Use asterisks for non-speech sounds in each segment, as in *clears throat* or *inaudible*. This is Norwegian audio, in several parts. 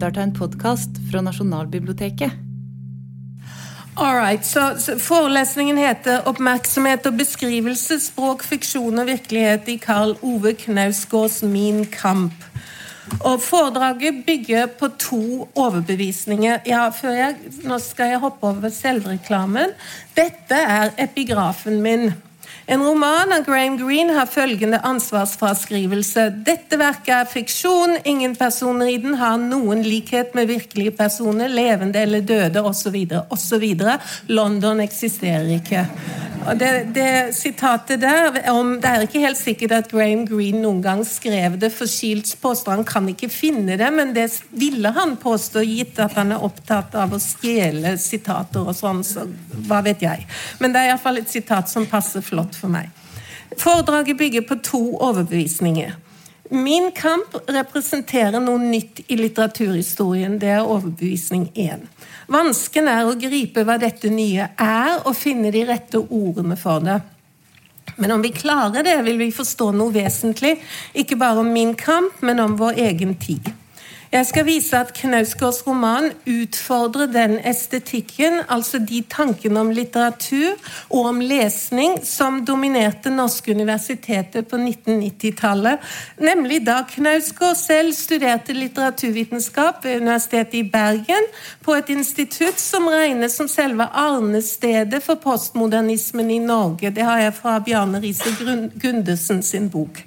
lytter til en podkast fra Nasjonalbiblioteket. All right, så, så Forelesningen heter 'Oppmerksomhet og beskrivelse språk, fiksjon og virkelighet' i Karl Ove Knausgårds 'Min kamp'. Og Foredraget bygger på to overbevisninger. Ja, jeg, Nå skal jeg hoppe over selvreklamen. Dette er epigrafen min. En roman av Graham Greene har følgende ansvarsfraskrivelse. Dette verket er fiksjon, ingen personer i den har noen likhet med virkelige personer, levende eller døde osv. osv. London eksisterer ikke. Og det, det sitatet der om, Det er ikke helt sikkert at Graham Greene noen gang skrev det, for Shields påstår han kan ikke finne det, men det ville han påstå, gitt at han er opptatt av å stjele sitater og sånn, så hva vet jeg. Men det er iallfall et sitat som passer flott for meg. Foredraget bygger på to overbevisninger. Min kamp representerer noe nytt i litteraturhistorien. Det er overbevisning én. Vansken er å gripe hva dette nye er, og finne de rette ordene for det. Men om vi klarer det, vil vi forstå noe vesentlig, ikke bare om min kamp, men om vår egen tid. Jeg skal vise at Knausgårds roman utfordrer den estetikken, altså de tankene om litteratur og om lesning som dominerte norske universiteter på 1990-tallet, nemlig da Knausgård selv studerte litteraturvitenskap ved Universitetet i Bergen, på et institutt som regnes som selve arnestedet for postmodernismen i Norge. Det har jeg fra Bjarne Riise Gundersen sin bok.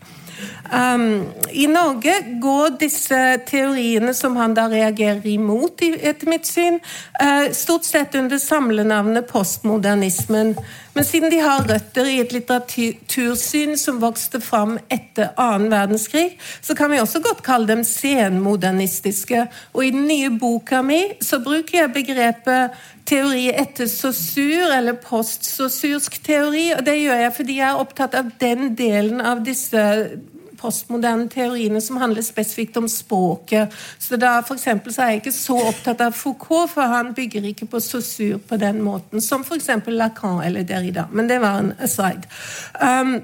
Um, I Norge går disse teoriene som han da reagerer imot, etter mitt syn, uh, stort sett under samlenavnet postmodernismen. Men siden de har røtter i et litteratursyn som vokste fram etter annen verdenskrig, så kan vi også godt kalle dem senmodernistiske. Og i den nye boka mi så bruker jeg begrepet teori etter sosur, eller postsosursk teori. Og det gjør jeg fordi jeg er opptatt av den delen av disse postmoderne teoriene som handler spesifikt om språket. Så da for så er jeg ikke så opptatt av Foucault, for han bygger ikke på sosur på den måten som f.eks. Lacan eller Derrida. Men det var en aside. Um,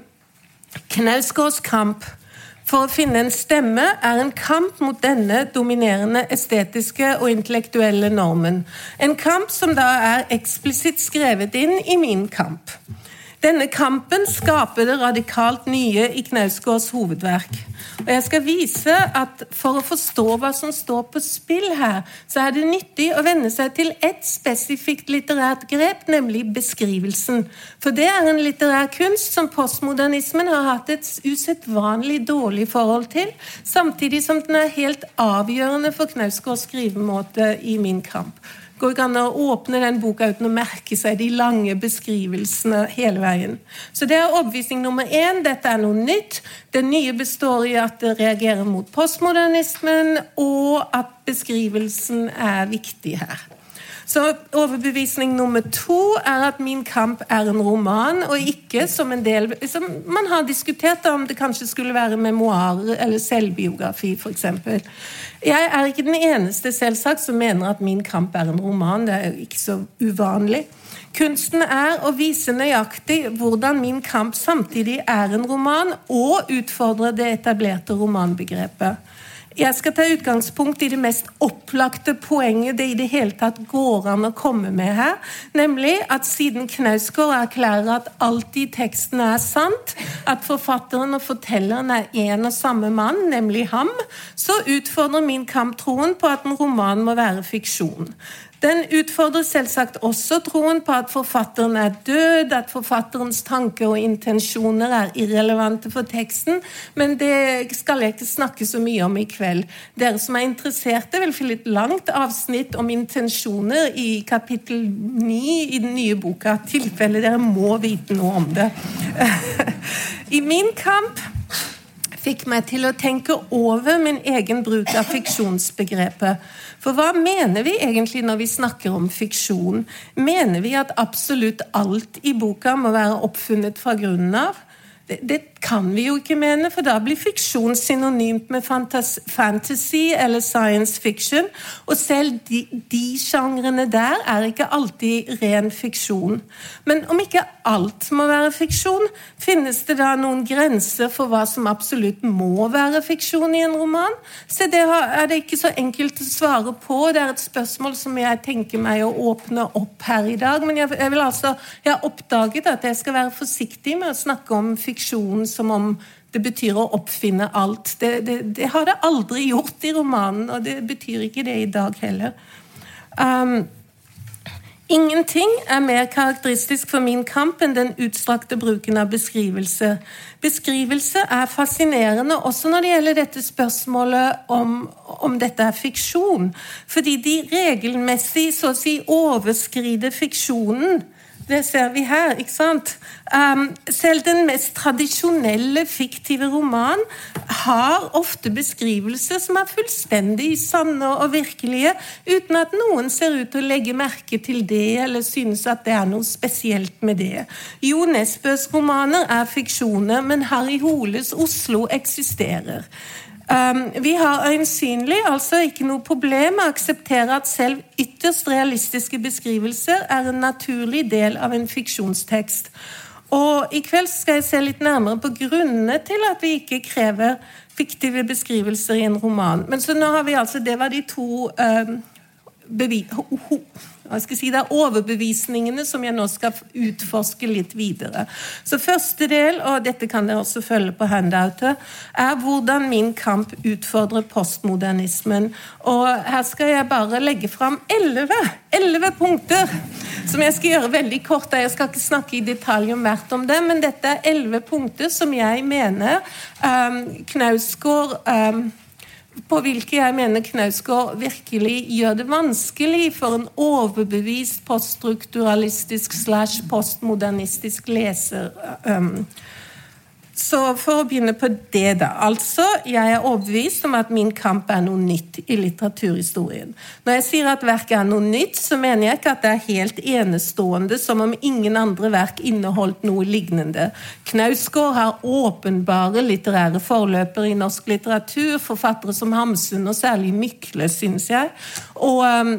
Knausgårds kamp for å finne en stemme er en kamp mot denne dominerende estetiske og intellektuelle normen. En kamp som da er eksplisitt skrevet inn i min kamp. Denne kampen skaper det radikalt nye i Knausgårds hovedverk. Og jeg skal vise at For å forstå hva som står på spill her, så er det nyttig å venne seg til ett spesifikt litterært grep, nemlig beskrivelsen. For det er en litterær kunst som postmodernismen har hatt et usedvanlig dårlig forhold til, samtidig som den er helt avgjørende for Knausgårds skrivemåte i Min kamp går ikke an å åpne den boka uten å merke seg de lange beskrivelsene hele veien. Så det er overbevisning nummer én. Dette er noe nytt. Det nye består i at det reagerer mot postmodernismen, og at beskrivelsen er viktig her. Så overbevisning nummer to er at 'Min kamp' er en roman, og ikke som en del som Man har diskutert om det kanskje skulle være memoarer eller selvbiografi, f.eks. Jeg er ikke den eneste selvsagt som mener at 'Min kamp' er en roman. Det er jo ikke så uvanlig. Kunsten er å vise nøyaktig hvordan 'Min kamp' samtidig er en roman, og utfordre det etablerte romanbegrepet. Jeg skal ta utgangspunkt i det mest opplagte poenget det i det hele tatt går an å komme med her. Nemlig at siden Knausgård erklærer at alt i teksten er sant, at forfatteren og fortelleren er én og samme mann, nemlig ham, så utfordrer min kamp troen på at en roman må være fiksjon. Den utfordrer selvsagt også troen på at forfatteren er død, at forfatterens tanker og intensjoner er irrelevante for teksten, men det skal jeg ikke snakke så mye om i kveld. Dere som er interesserte, vil få litt langt avsnitt om intensjoner i kapittel 9 i den nye boka, i tilfelle dere må vite noe om det. *laughs* I min kamp fikk meg til å tenke over min egen bruk av fiksjonsbegrepet. For hva mener vi egentlig når vi snakker om fiksjon? Mener vi at absolutt alt i boka må være oppfunnet fra grunnen av? Det, det kan vi jo ikke mene, for da blir fiksjon synonymt med fantasy eller science fiction. Og selv de, de sjangrene der er ikke alltid ren fiksjon. Men om ikke alt må være fiksjon, finnes det da noen grenser for hva som absolutt må være fiksjon i en roman? Så det er det ikke så enkelt å svare på. Det er et spørsmål som jeg tenker meg å åpne opp her i dag. Men jeg, jeg, altså, jeg har oppdaget at jeg skal være forsiktig med å snakke om fiksjon som om det betyr å oppfinne alt. Det, det, det, har det aldri gjort i romanen, og det betyr ikke det i dag heller. Um, ingenting er mer karakteristisk for min kamp enn den utstrakte bruken av beskrivelse. Beskrivelse er fascinerende også når det gjelder dette spørsmålet om, om dette er fiksjon. Fordi de regelmessig så å si overskrider fiksjonen det ser vi her. ikke sant? Um, selv den mest tradisjonelle fiktive roman har ofte beskrivelser som er fullstendig sanne og virkelige, uten at noen ser ut til å legge merke til det eller synes at det er noe spesielt med det. Jo Nesbøs romaner er fiksjoner, men Harry Holes Oslo eksisterer. Um, vi har øyensynlig altså ikke noe problem med å akseptere at selv ytterst realistiske beskrivelser er en naturlig del av en fiksjonstekst. Og I kveld skal jeg se litt nærmere på grunnene til at vi ikke krever fiktive beskrivelser i en roman. Men så nå har vi altså, Det var de to um, hva Ho, jeg si, Det er overbevisningene som jeg nå skal utforske litt videre. Så Første del, og dette kan dere også følge på handoutet, er hvordan min kamp utfordrer postmodernismen. Og Her skal jeg bare legge fram elleve punkter som jeg skal gjøre veldig kort. Jeg skal ikke snakke i detalj om hvert om det, men dette er elleve punkter som jeg mener um, Knausgård um, på hvilke jeg mener Knausgård virkelig gjør det vanskelig for en overbevist poststrukturalistisk slash postmodernistisk leser. Um, så for å begynne på det, da. Altså, jeg er overbevist om at min kamp er noe nytt i litteraturhistorien. Når jeg sier at verket er noe nytt, så mener jeg ikke at det er helt enestående, som om ingen andre verk inneholdt noe lignende. Knausgård har åpenbare litterære forløpere i norsk litteratur, forfattere som Hamsun og særlig Mykle, syns jeg. Og um,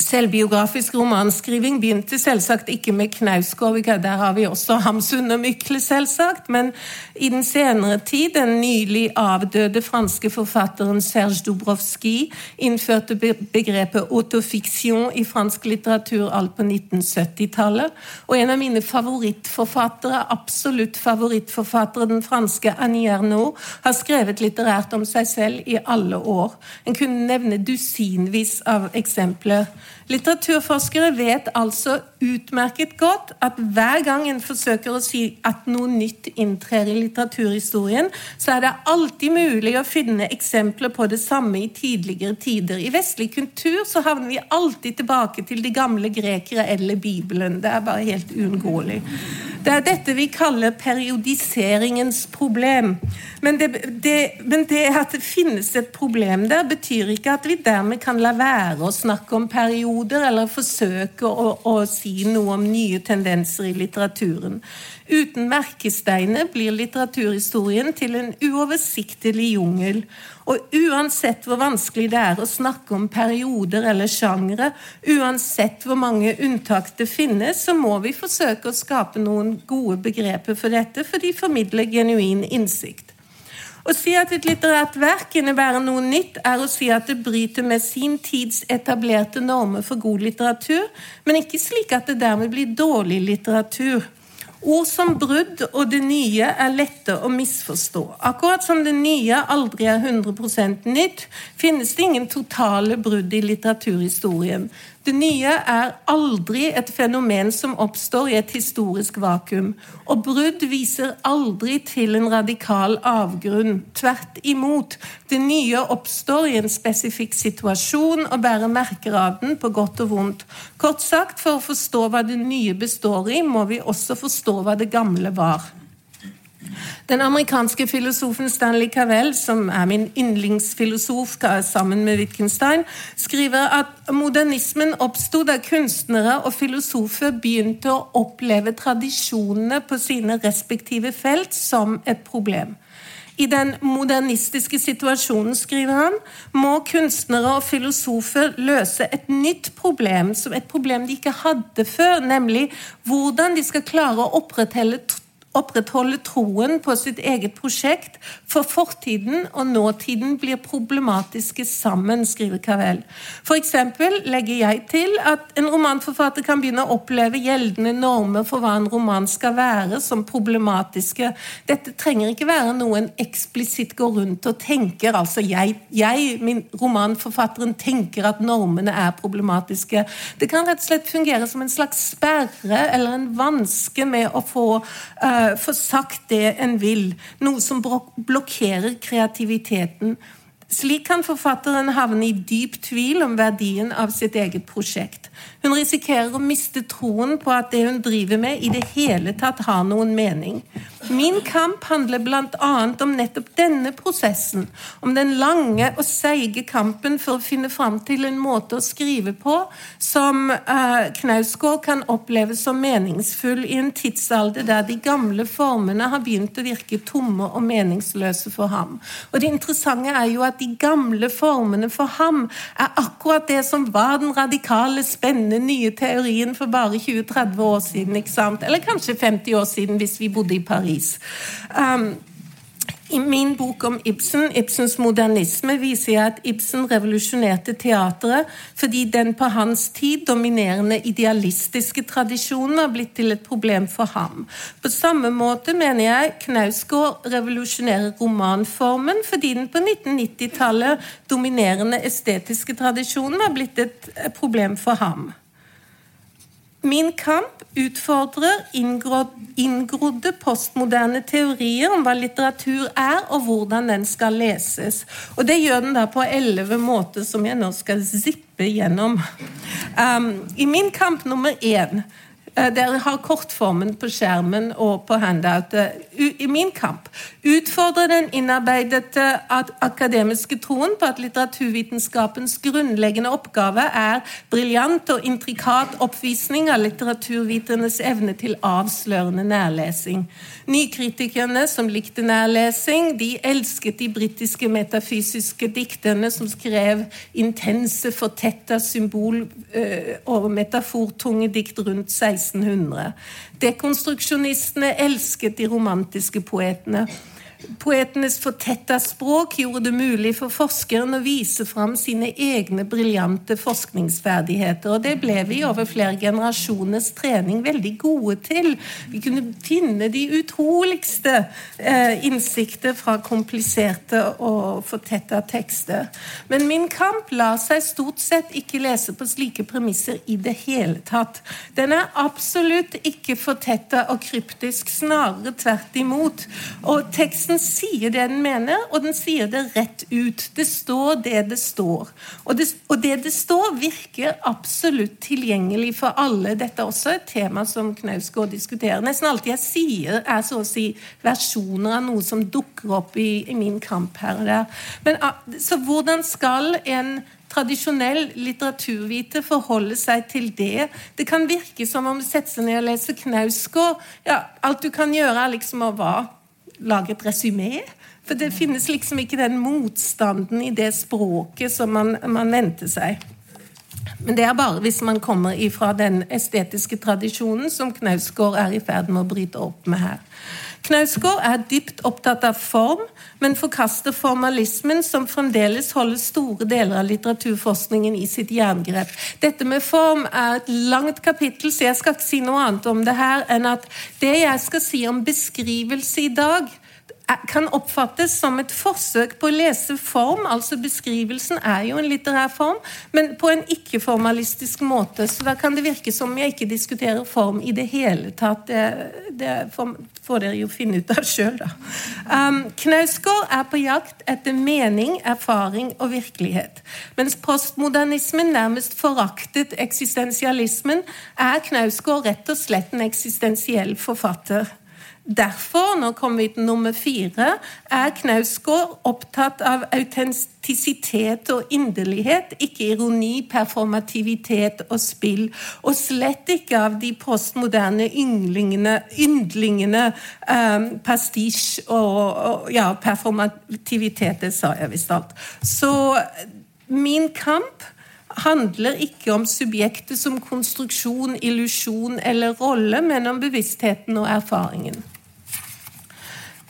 Selvbiografisk romanskriving begynte selvsagt ikke med Knausgård, der har vi også Hamsun og Mykle, selvsagt, men i den senere tid den nylig avdøde franske forfatteren Serge Dubrovski innførte begrepet autofiction i fransk litteratur alt på 1970-tallet. Og en av mine favorittforfattere, absolutt favorittforfattere, den franske Annie Ernaux, har skrevet litterært om seg selv i alle år. En kunne nevne dusinvis av eksempler. Litteraturforskere vet altså utmerket godt at hver gang en forsøker å si at noe nytt inntrer i litteraturhistorien, så er det alltid mulig å finne eksempler på det samme i tidligere tider. I vestlig kultur så havner vi alltid tilbake til de gamle grekere eller Bibelen. Det er bare helt uunngåelig. Det er dette vi kaller periodiseringens problem. Men det, det, men det, at det finnes et problem der, betyr ikke at vi dermed kan la være å snakke om perioder eller forsøke å, å si noe om nye tendenser i litteraturen. Uten merkesteiner blir litteraturhistorien til en uoversiktlig jungel. Og uansett hvor vanskelig det er å snakke om perioder eller sjangre, uansett hvor mange unntak det finnes, så må vi forsøke å skape noen gode begreper for dette, for de formidler genuin innsikt. Å si at et litterært verk innebærer noe nytt, er å si at det bryter med sin tids etablerte normer for god litteratur, men ikke slik at det dermed blir dårlig litteratur. Ord som brudd og det nye er lette å misforstå. Akkurat som det nye aldri er 100 nytt, finnes det ingen totale brudd i litteraturhistorien. Det nye er aldri et fenomen som oppstår i et historisk vakuum. Og brudd viser aldri til en radikal avgrunn. Tvert imot. Det nye oppstår i en spesifikk situasjon og bærer merker av den, på godt og vondt. Kort sagt, for å forstå hva det nye består i, må vi også forstå hva det gamle var. Den amerikanske filosofen Stanley Cavell, som er min yndlingsfilosof sammen med Wittgenstein, skriver at modernismen oppsto da kunstnere og filosofer begynte å oppleve tradisjonene på sine respektive felt som et problem. I den modernistiske situasjonen, skriver han, må kunstnere og filosofer løse et nytt problem, som et problem de ikke hadde før, nemlig hvordan de skal klare å opprettholde opprettholde troen på sitt eget prosjekt, for fortiden og nåtiden blir problematiske sammen, skriver Cavell. Eksempel legger jeg til at en romanforfatter kan begynne å oppleve gjeldende normer for hva en roman skal være, som problematiske. Dette trenger ikke være noe en eksplisitt går rundt og tenker. Altså jeg, jeg min romanforfatteren, tenker at normene er problematiske. Det kan rett og slett fungere som en slags sperre eller en vanske med å få uh, få sagt det en vil. Noe som blokkerer kreativiteten. Slik kan forfatteren havne i dyp tvil om verdien av sitt eget prosjekt. Hun risikerer å miste troen på at det hun driver med, i det hele tatt har noen mening. Min kamp handler bl.a. om nettopp denne prosessen. Om den lange og seige kampen for å finne fram til en måte å skrive på som uh, Knausgård kan oppleve som meningsfull i en tidsalder der de gamle formene har begynt å virke tomme og meningsløse for ham. Og Det interessante er jo at de gamle formene for ham er akkurat det som var den radikale, spennende nye teorien for bare 20-30 år siden. ikke sant? Eller kanskje 50 år siden, hvis vi bodde i Paris. Um, i min bok om Ibsen, Ibsens modernisme, viser jeg at Ibsen revolusjonerte teatret fordi den på hans tid dominerende idealistiske tradisjonen har blitt til et problem for ham. På samme måte mener jeg Knausgård revolusjonerer romanformen fordi den på 1990-tallet dominerende estetiske tradisjonen har blitt et problem for ham. Min kamp utfordrer inngrodde postmoderne teorier om hva litteratur er, og hvordan den skal leses. Og Det gjør den da på elleve måter, som jeg nå skal zippe gjennom. Um, I min kamp nummer én dere har kortformen på skjermen og på handoutet. I min kamp utfordrer den innarbeidede akademiske troen på at litteraturvitenskapens grunnleggende oppgave er briljant og intrikat oppvisning av litteraturviternes evne til avslørende nærlesing. Nykritikerne som likte nærlesing, de elsket de britiske metafysiske dikterne som skrev intense, fortetta symbol- eh, og metafortunge dikt rundt 16 1600. Dekonstruksjonistene elsket de romantiske poetene. Poetenes fortetta språk gjorde det mulig for forskeren å vise fram sine egne briljante forskningsferdigheter. Og det ble vi over flere generasjoners trening veldig gode til. Vi kunne finne de utroligste eh, innsikter fra kompliserte og fortetta tekster. Men min kamp lar seg stort sett ikke lese på slike premisser i det hele tatt. Den er absolutt ikke fortetta og kryptisk, snarere tvert imot. Og teksten Teksten sier det den mener, og den sier det rett ut. Det står det det står. Og det, og det det står, virker absolutt tilgjengelig for alle. Dette er også et tema som Knausgård diskuterer. Nesten alt jeg sier, er så å si versjoner av noe som dukker opp i, i min kamp her og der. Men, ah, så hvordan skal en tradisjonell litteraturvite forholde seg til det. Det kan virke som om du setter seg ned og leser Knausgård. Ja, alt du kan gjøre, er liksom å hva? Lage et resymé. For det finnes liksom ikke den motstanden i det språket som man, man venter seg. Men det er bare hvis man kommer ifra den estetiske tradisjonen som Knausgård er i ferd med å bryte opp med her. Knausgård er dypt opptatt av form, men forkaster formalismen, som fremdeles holder store deler av litteraturforskningen i sitt jerngrep. Dette med form er et langt kapittel, så jeg skal ikke si noe annet om det her enn at det jeg skal si om beskrivelse i dag, kan oppfattes som et forsøk på å lese form. altså Beskrivelsen er jo en litterær form, men på en ikke-formalistisk måte. Så da kan det virke som jeg ikke diskuterer form i det hele tatt. Det, det får dere jo finne ut av sjøl, da. Um, Knausgård er på jakt etter mening, erfaring og virkelighet. Mens postmodernismen nærmest foraktet eksistensialismen, er Knausgård rett og slett en eksistensiell forfatter. Derfor, nå kommer vi til nummer fire, er Knausgård opptatt av autentisitet og inderlighet, ikke ironi, performativitet og spill. Og slett ikke av de postmoderne yndlingene um, pastisj og, og, ja, performativitet. Det sa jeg visst alt. Så min kamp handler ikke om subjektet som konstruksjon, illusjon eller rolle, men om bevisstheten og erfaringen.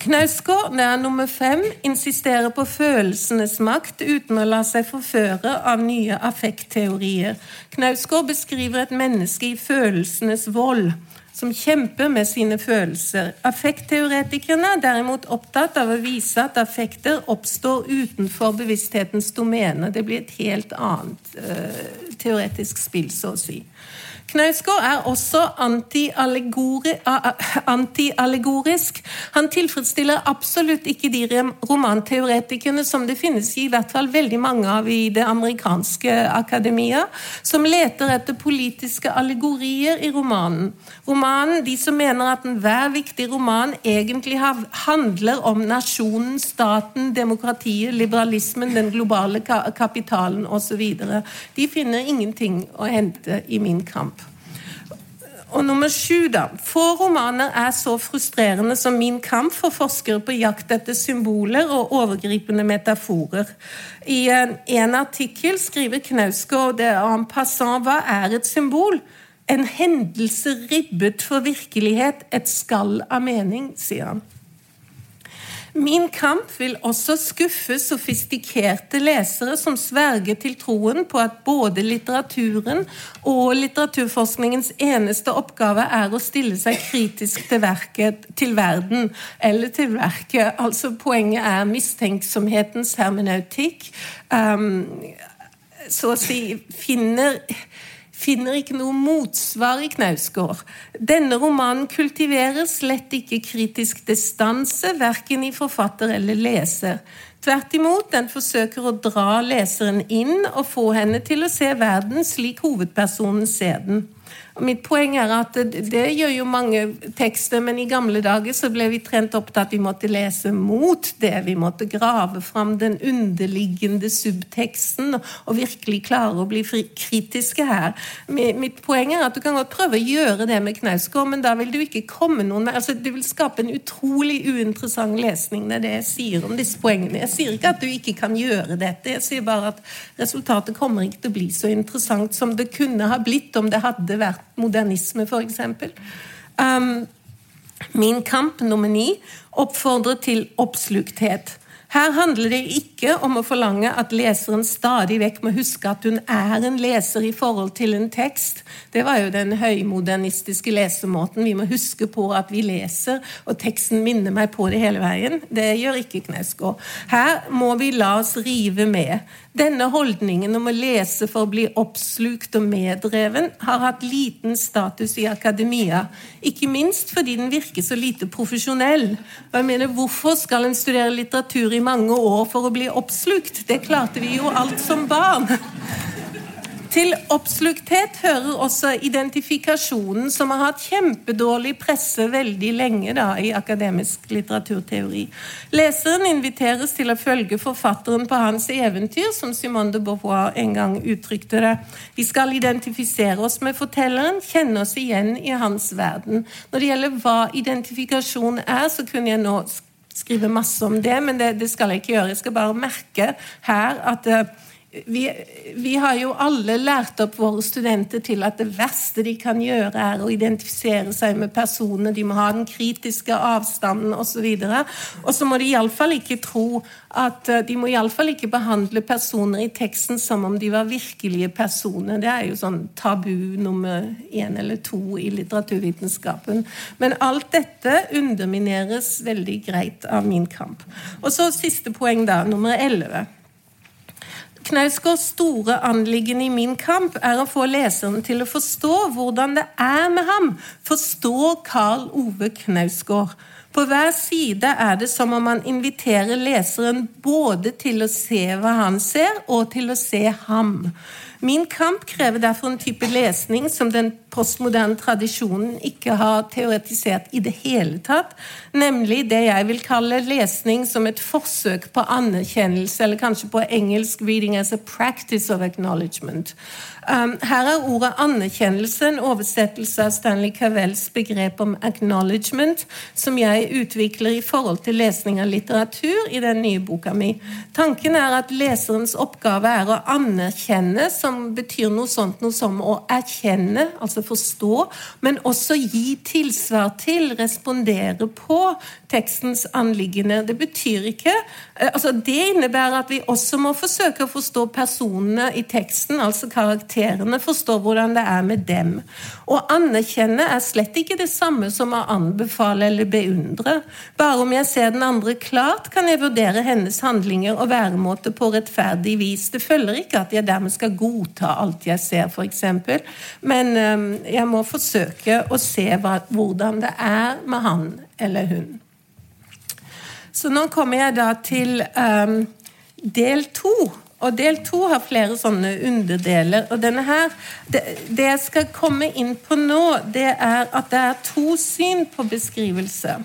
Knausgård, det er nummer fem, insisterer på følelsenes makt uten å la seg forføre av nye affektteorier. Knausgård beskriver et menneske i følelsenes vold, som kjemper med sine følelser. Affektteoretikerne er derimot opptatt av å vise at affekter oppstår utenfor bevissthetens domene. Det blir et helt annet uh, teoretisk spill, så å si. Knausgård er også anti-allegorisk. Han tilfredsstiller absolutt ikke de romanteoretikerne som det finnes i hvert fall veldig mange av i det amerikanske akademia, som leter etter politiske allegorier i romanen. Romanen, De som mener at enhver viktig roman egentlig handler om nasjonen, staten, demokratiet, liberalismen, den globale kapitalen osv. De finner ingenting å hente i min kamp. Og nummer sju, da. Få romaner er så frustrerende som Min kamp for forskere på jakt etter symboler og overgripende metaforer. I en artikkel skriver Knausgård en passant hva er et symbol? En hendelse ribbet for virkelighet, et skall av mening, sier han. Min kamp vil også skuffe sofistikerte lesere som sverger til troen på at både litteraturen og litteraturforskningens eneste oppgave er å stille seg kritisk til verket, til verden eller til verket. Altså Poenget er mistenksomhetens hermeneutikk. Um, så å si finner finner ikke noe motsvar i Knausgård. Denne romanen kultiverer slett ikke kritisk distanse, verken i forfatter eller leser. Tvert imot, den forsøker å dra leseren inn og få henne til å se verden slik hovedpersonen ser den. Mitt poeng er at det, gjør jo mange tekster, men i gamle dager så ble vi trent opp til at vi måtte lese mot det. Vi måtte grave fram den underliggende subteksten og virkelig klare å bli kritiske her. Mitt poeng er at du kan godt prøve å gjøre det med Knausgård, men da vil du ikke komme noen altså Du vil skape en utrolig uinteressant lesning. Det er det jeg sier om disse poengene. Jeg sier ikke at du ikke kan gjøre dette, jeg sier bare at resultatet kommer ikke til å bli så interessant som det kunne ha blitt om det hadde vært modernisme, f.eks. Um, min kamp nummer ni oppfordrer til oppslukthet. Her handler det ikke om å forlange at leseren stadig vekk må huske at hun er en leser i forhold til en tekst. Det var jo den høymodernistiske lesemåten. Vi må huske på at vi leser, og teksten minner meg på det hele veien. Det gjør ikke Knausgård. Her må vi la oss rive med. Denne holdningen om å lese for å bli oppslukt og meddreven har hatt liten status i akademia, ikke minst fordi den virker så lite profesjonell. Og jeg mener, Hvorfor skal en studere litteratur i mange år for å bli oppslukt? Det klarte vi jo alt som barn. Til oppslukthet hører også identifikasjonen, som har hatt kjempedårlig presse veldig lenge da, i akademisk litteraturteori. Leseren inviteres til å følge forfatteren på hans eventyr, som Simone de Beauvoir en gang uttrykte det. Vi skal identifisere oss med fortelleren, kjenne oss igjen i hans verden. Når det gjelder hva identifikasjon er, så kunne jeg nå skrive masse om det, men det, det skal jeg ikke gjøre. Jeg skal bare merke her at uh, vi, vi, har jo alle lært opp våre studenter til at det verste de kan gjøre, er å identifisere seg med personer. De må ha den kritiske avstanden osv. Og, så må de iallfall ikke tro at eh, De må iallfall ikke behandle personer i teksten som om de var virkelige personer. Det er jo sånn tabu nummer én eller to i litteraturvitenskapen. Men alt dette undermineres veldig greit av min kamp. Og så siste poeng, da, nummer elleve. Knausgårds store anliggende i min kamp er å få leseren til å forstå hvordan det er med ham. Forstå Karl Ove Knausgård. På hver side er det som om han inviterer leseren både til å se hva han ser, og til å se ham. Min kamp krever derfor en type lesning som den postmoderne tradisjonen ikke har teoretisert i det hele tatt, nemlig det jeg vil kalle lesning som et forsøk på anerkjennelse, eller kanskje på engelsk 'reading as a practice of acknowledgement'. Um, her er ordet anerkjennelse en oversettelse av Stanley Cavells begrep om 'acknowledgement', som jeg utvikler i forhold til lesning av litteratur i den nye boka mi. Tanken er at leserens oppgave er å anerkjenne, som betyr noe sånt noe som å erkjenne, altså forstå, men også gi tilsvar til, respondere på tekstens anliggende. Det betyr ikke eh, altså Det innebærer at vi også må forsøke å forstå personene i teksten, altså karakterene, forstå hvordan det er med dem. Å anerkjenne er slett ikke det samme som å anbefale eller beundre. Bare om jeg ser den andre klart, kan jeg vurdere hennes handlinger og væremåte på rettferdig vis. Det følger ikke at jeg dermed skal godta alt jeg ser, f.eks., men um, jeg må forsøke å se hva, hvordan det er med han eller hun. Så nå kommer jeg da til um, del to. Og del to har flere sånne underdeler. Og denne her det, det, jeg skal komme inn på nå, det er at det er to syn på beskrivelse.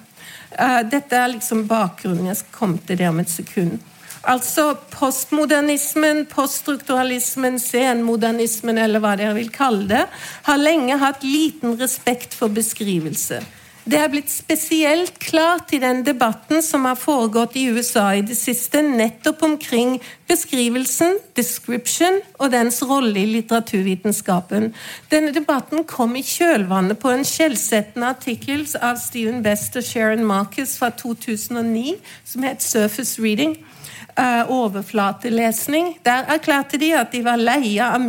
Uh, dette er liksom bakgrunnen. Jeg skal komme til det om et sekund. Altså Postmodernismen, poststrukturalismen, senmodernismen, eller hva dere vil kalle det, har lenge hatt liten respekt for beskrivelse. Det er blitt spesielt klart i den debatten som har foregått i USA i det siste, nettopp omkring beskrivelsen, description, og dens rolle i litteraturvitenskapen. Denne debatten kom i kjølvannet på en skjellsettende artikkel av Stephen Best og Sharon Marcus fra 2009 som het 'Surface Reading' overflatelesning. Der erklærte de at de var leie av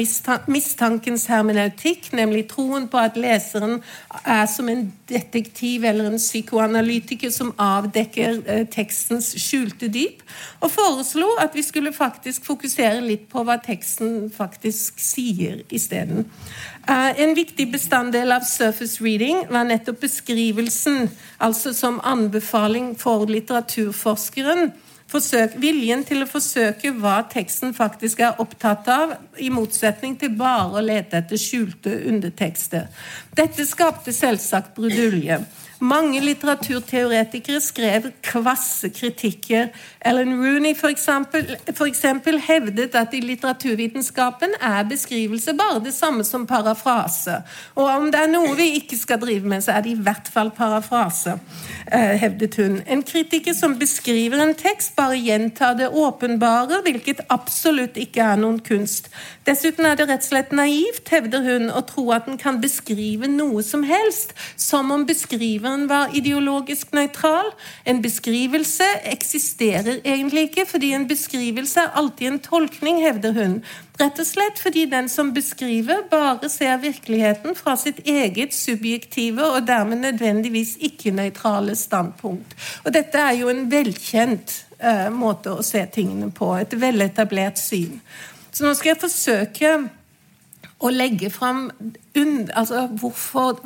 mistankens hermeneutikk, nemlig troen på at leseren er som en detektiv eller en psykoanalytiker som avdekker uh, tekstens skjulte dyp, og foreslo at vi skulle faktisk fokusere litt på hva teksten faktisk sier isteden. Uh, en viktig bestanddel av surface reading var nettopp beskrivelsen, altså som anbefaling for litteraturforskeren forsøk, viljen til å forsøke hva teksten faktisk er opptatt av, i motsetning til bare å lete etter skjulte undertekster. Dette skapte selvsagt brudulje. Mange litteraturteoretikere skrev kvasse kritikker. Ellen Rooney eksempel hevdet at i litteraturvitenskapen er beskrivelse bare det samme som parafrase. Og om det er noe vi ikke skal drive med, så er det i hvert fall parafrase, eh, hevdet hun. En kritiker som beskriver en tekst, bare gjentar det åpenbare, hvilket absolutt ikke er noen kunst. Dessuten er det rett og slett naivt, hevder hun, å tro at den kan beskrive noe som helst, som om beskriver beskriveren var ideologisk nøytral. En beskrivelse eksisterer egentlig ikke, fordi en beskrivelse er alltid en tolkning, hevder hun. Rett og slett fordi den som beskriver, bare ser virkeligheten fra sitt eget subjektive og dermed nødvendigvis ikke-nøytrale standpunkt. Og dette er jo en velkjent uh, måte å se tingene på. Et veletablert syn. Så nå skal jeg forsøke å legge fram altså, hvorfor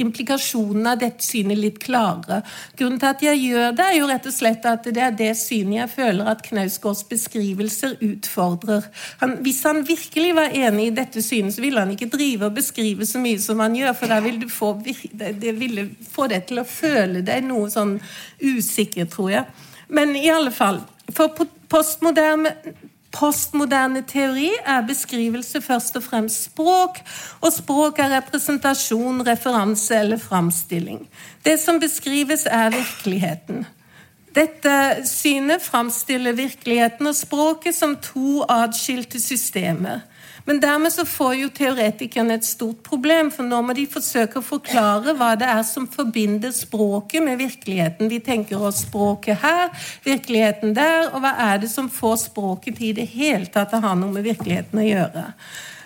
implikasjonene av dette synet litt klarere. Grunnen til at jeg gjør det, er jo rett og slett at det er det synet jeg føler at Knausgårds beskrivelser utfordrer. Han, hvis han virkelig var enig i dette synet, så ville han ikke drive og beskrive så mye som han gjør, for da ville du få, det ville få deg til å føle deg noe sånn usikker, tror jeg. Men i alle fall, for postmoderne Postmoderne teori er beskrivelse først og fremst språk, og språk er representasjon, referanse eller framstilling. Det som beskrives, er virkeligheten. Dette synet framstiller virkeligheten og språket som to atskilte systemer. Men dermed så får jo teoretikerne et stort problem, for nå må de forsøke å forklare hva det er som forbinder språket med virkeligheten. De tenker oss språket her, virkeligheten der, og hva er det som får språket til i det hele tatt å ha noe med virkeligheten å gjøre.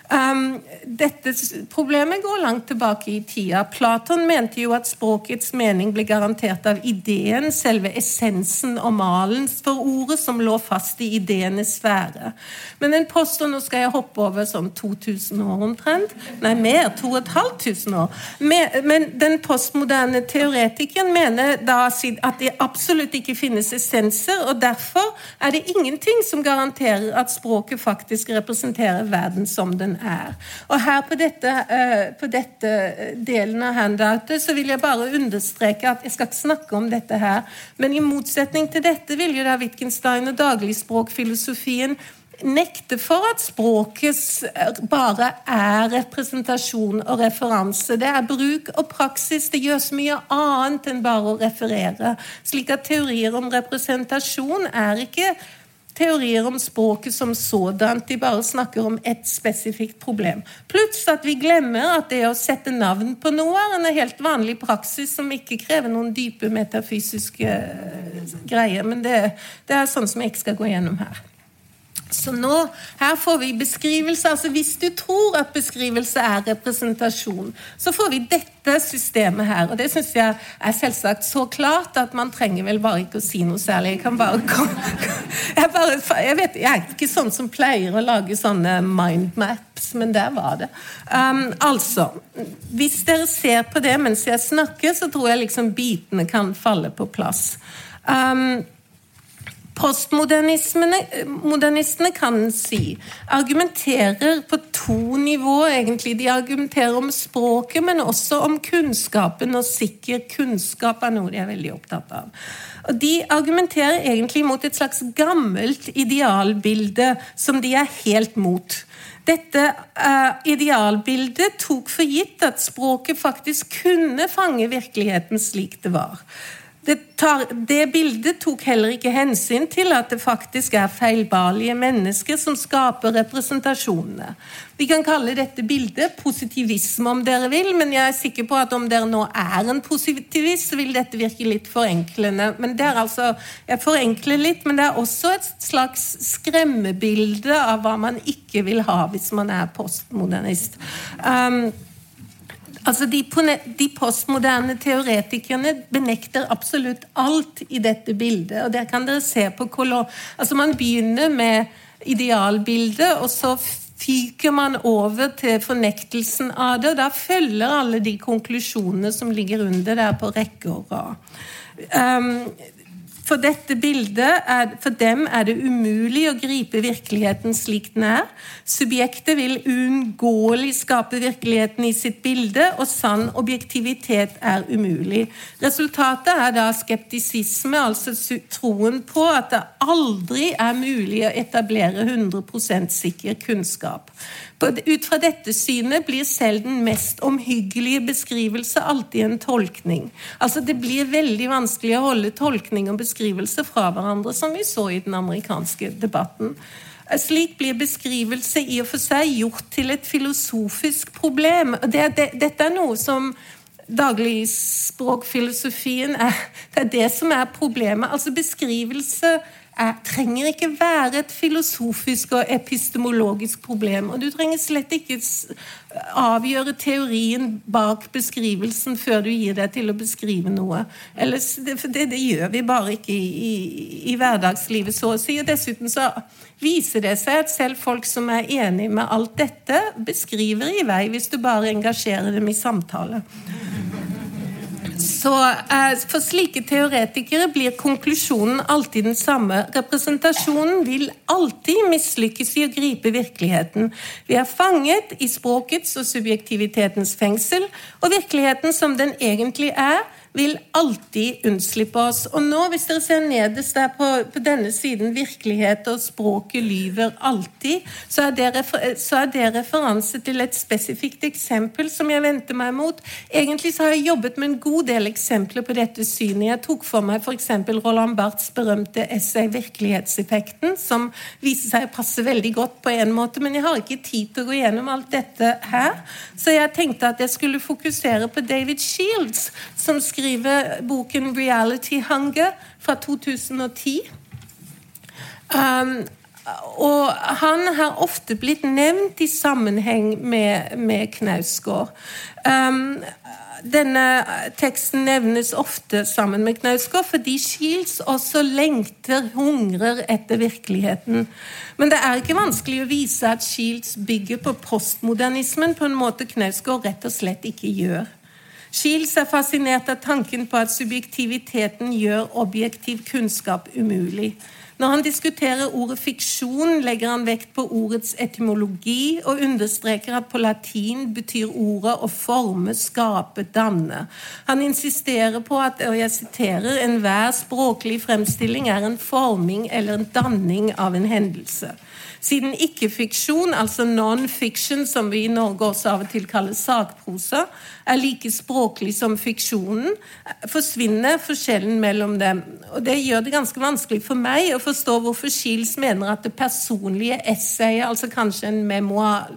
Um, dette problemet går langt tilbake i tida. Platon mente jo at språkets mening ble garantert av ideen, selve essensen og malen for ordet, som lå fast i ideenes sfære. Men en påstår Nå skal jeg hoppe over sånn 2000 år omtrent. Nei, mer. 2500 år. Men den postmoderne teoretikeren mener da at det absolutt ikke finnes essenser, og derfor er det ingenting som garanterer at språket faktisk representerer verden som den er. Og her på dette, eh, på dette delen av handoutet så vil jeg bare understreke at jeg skal ikke snakke om dette her, men i motsetning til dette vil jo da Wittgenstein og dagligspråkfilosofien nekte for at språket bare er representasjon og referanse. Det er bruk og praksis. Det gjør så mye annet enn bare å referere. Slik at teorier om representasjon er ikke teorier om språket som sådant. De bare snakker om ett spesifikt problem. Plutselig at vi glemmer at det å sette navn på noe er en helt vanlig praksis som ikke krever noen dype metafysiske eh, greier. Men det, det er sånn som jeg ikke skal gå gjennom her. Så nå, Her får vi beskrivelse. altså Hvis du tror at beskrivelse er representasjon, så får vi dette systemet her. Og det syns jeg er selvsagt så klart at man trenger vel bare ikke å si noe særlig. Jeg kan bare, *laughs* jeg, bare, jeg, vet, jeg er ikke sånn som pleier å lage sånne mindmaps, men der var det. Um, altså, Hvis dere ser på det mens jeg snakker, så tror jeg liksom bitene kan falle på plass. Um, Postmodernistene kan si argumenterer på to nivåer, egentlig. De argumenterer om språket, men også om kunnskapen, og sikker kunnskap er noe de er veldig opptatt av. Og De argumenterer egentlig mot et slags gammelt idealbilde som de er helt mot. Dette uh, idealbildet tok for gitt at språket faktisk kunne fange virkeligheten slik det var. Det, tar, det, bildet tok heller ikke hensyn til at det faktisk er feilbarlige mennesker som skaper representasjonene. Vi kan kalle dette bildet positivisme om dere vil, men jeg er sikker på at om dere nå er en positivist, så vil dette virke litt forenklende. Men det er altså, Jeg forenkler litt, men det er også et slags skremmebilde av hva man ikke vil ha hvis man er postmodernist. Um, Altså de, de, postmoderne teoretikerne benekter absolutt alt i dette bildet. og der kan dere se på kolon... Altså Man begynner med idealbildet, og så fyker man over til fornektelsen av det. og Da følger alle de konklusjonene som ligger under der på rekke og rad. Um, for dette bildet er, for dem er det umulig å gripe virkeligheten slik den er. Subjektet vil uunngåelig skape virkeligheten i sitt bilde, og sann objektivitet er umulig. Resultatet er da skeptisisme, altså troen på at det aldri er mulig å etablere 100% sikker kunnskap. Ut fra dette synet blir selv den mest omhyggelige beskrivelse alltid en tolkning. Altså Det blir veldig vanskelig å holde tolkning og beskrivelse fra hverandre, som vi så i den amerikanske debatten. Slik blir beskrivelse i og for seg gjort til et filosofisk problem. Det, det, dette er noe som dagligspråkfilosofien er Det er det som er problemet. Altså Beskrivelse er, trenger ikke være et filosofisk og epistemologisk problem. Og du trenger slett ikke avgjøre teorien bak beskrivelsen før du gir deg til å beskrive noe. Ellers, det, det, det gjør vi bare ikke i, i, i, hverdagslivet, så å si. Og dessuten så viser det seg at selv folk som er enig med alt dette, beskriver i vei hvis du bare engasjerer dem i samtale. Så eh, For slike teoretikere blir konklusjonen alltid den samme. Representasjonen vil alltid mislykkes i å gripe virkeligheten. Vi er fanget i språkets og subjektivitetens fengsel, og virkeligheten som den egentlig er, vil alltid unnslippe oss. Og nå, hvis dere ser nederst der på, på denne siden 'Virkelighet og språket lyver alltid', så er, det så er, det referanse til et spesifikt eksempel som jeg vendte meg mot. Egentlig så har jeg jobbet med en god del eksempler på dette synet. Jeg tok for meg f.eks. Roland Barths berømte essay 'Virkelighetseffekten', som viser seg å passe veldig godt på en måte, men jeg har ikke tid til å gå gjennom alt dette her. Så jeg tenkte at jeg skulle fokusere på David Shields, som skriver skriver boken 'Reality Hunger' fra 2010. Um, og han har ofte blitt nevnt i sammenheng med, med Knausgård. Um, denne teksten nevnes ofte sammen med Knausgård fordi Shields også lengter, hungrer etter virkeligheten. Men det er ikke vanskelig å vise at Shields bygger på postmodernismen på en måte Knausgård rett og slett ikke gjør. Shields er fascinert av tanken på at subjektiviteten gjør objektiv kunnskap umulig. Når han diskuterer ordet fiksjon, legger han vekt på ordets etymologi og understreker at på latin betyr ordet å forme, skape, danne. Han insisterer på at og jeg siterer, enhver språklig fremstilling er en forming eller en danning av en hendelse. Siden ikke-fiksjon, altså non-fiction, som vi i Norge også av og til kaller sakprosa, er like språklig som fiksjonen, forsvinner forskjellen mellom dem. Og Det gjør det ganske vanskelig for meg å forstå hvorfor Shields mener at det personlige essayet, altså kanskje en memoir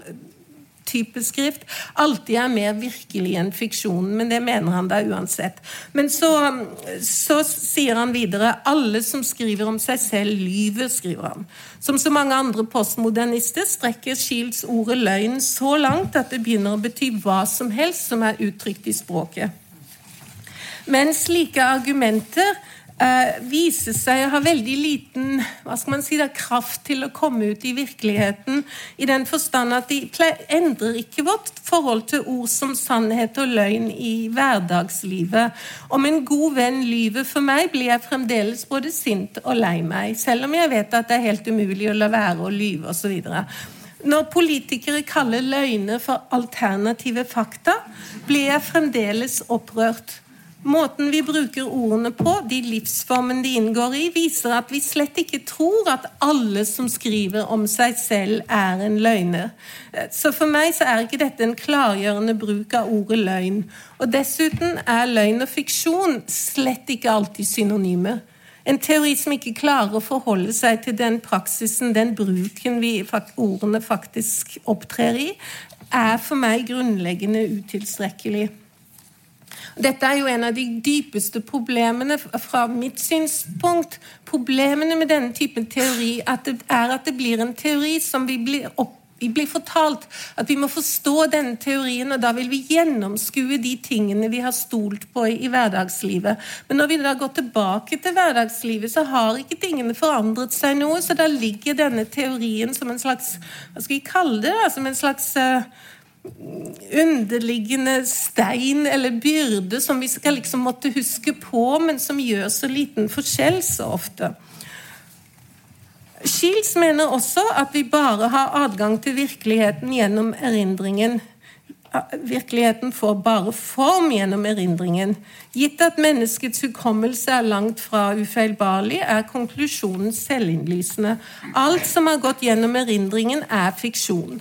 type skrift alltid er mer virkelig enn fiksjonen, men det mener han da uansett. Men så, så sier han videre alle som skriver om seg selv, lyver, skriver han. Som så mange andre postmodernister strekker Shields ordet løgn så langt at det begynner å bety hva som helst som er uttrykt i språket. Men slike argumenter viser seg å ha veldig liten hva skal man si da, kraft til å komme ut i virkeligheten, i den forstand at de endrer ikke vårt forhold til ord som sannhet og løgn i hverdagslivet. Om en god venn lyver for meg, blir jeg fremdeles både sint og lei meg, selv om jeg vet at det er helt umulig å la være å lyve osv. Når politikere kaller løgner for alternative fakta, blir jeg fremdeles opprørt. Måten vi bruker ordene på, de livsformene de inngår i, viser at vi slett ikke tror at alle som skriver om seg selv, er en løgner. Så for meg så er ikke dette en klargjørende bruk av ordet løgn. Og dessuten er løgn og fiksjon slett ikke alltid synonymer. En teori som ikke klarer å forholde seg til den praksisen, den bruken vi, ordene faktisk opptrer i, er for meg grunnleggende utilstrekkelig. Dette er jo en av de dypeste problemene fra mitt synspunkt. Problemene med denne typen teori at er at det blir en teori som vi blir opp vi blir fortalt at vi må forstå denne teorien, og da vil vi gjennomskue de tingene vi har stolt på i, i hverdagslivet. Men når vi da går tilbake til hverdagslivet, så har ikke tingene forandret seg noe. Så da ligger denne teorien som en slags Hva skal vi kalle det? da, Som en slags uh, underliggende stein eller byrde som vi skal liksom måtte huske på, men som gjør så liten forskjell så ofte. Shields mener også at vi bare har adgang til virkeligheten gjennom erindringen. Virkeligheten får bare form gjennom erindringen. Gitt at menneskets hukommelse er langt fra ufeilbarlig, er konklusjonen selvinnlysende. Alt som har gått gjennom erindringen, er fiksjon.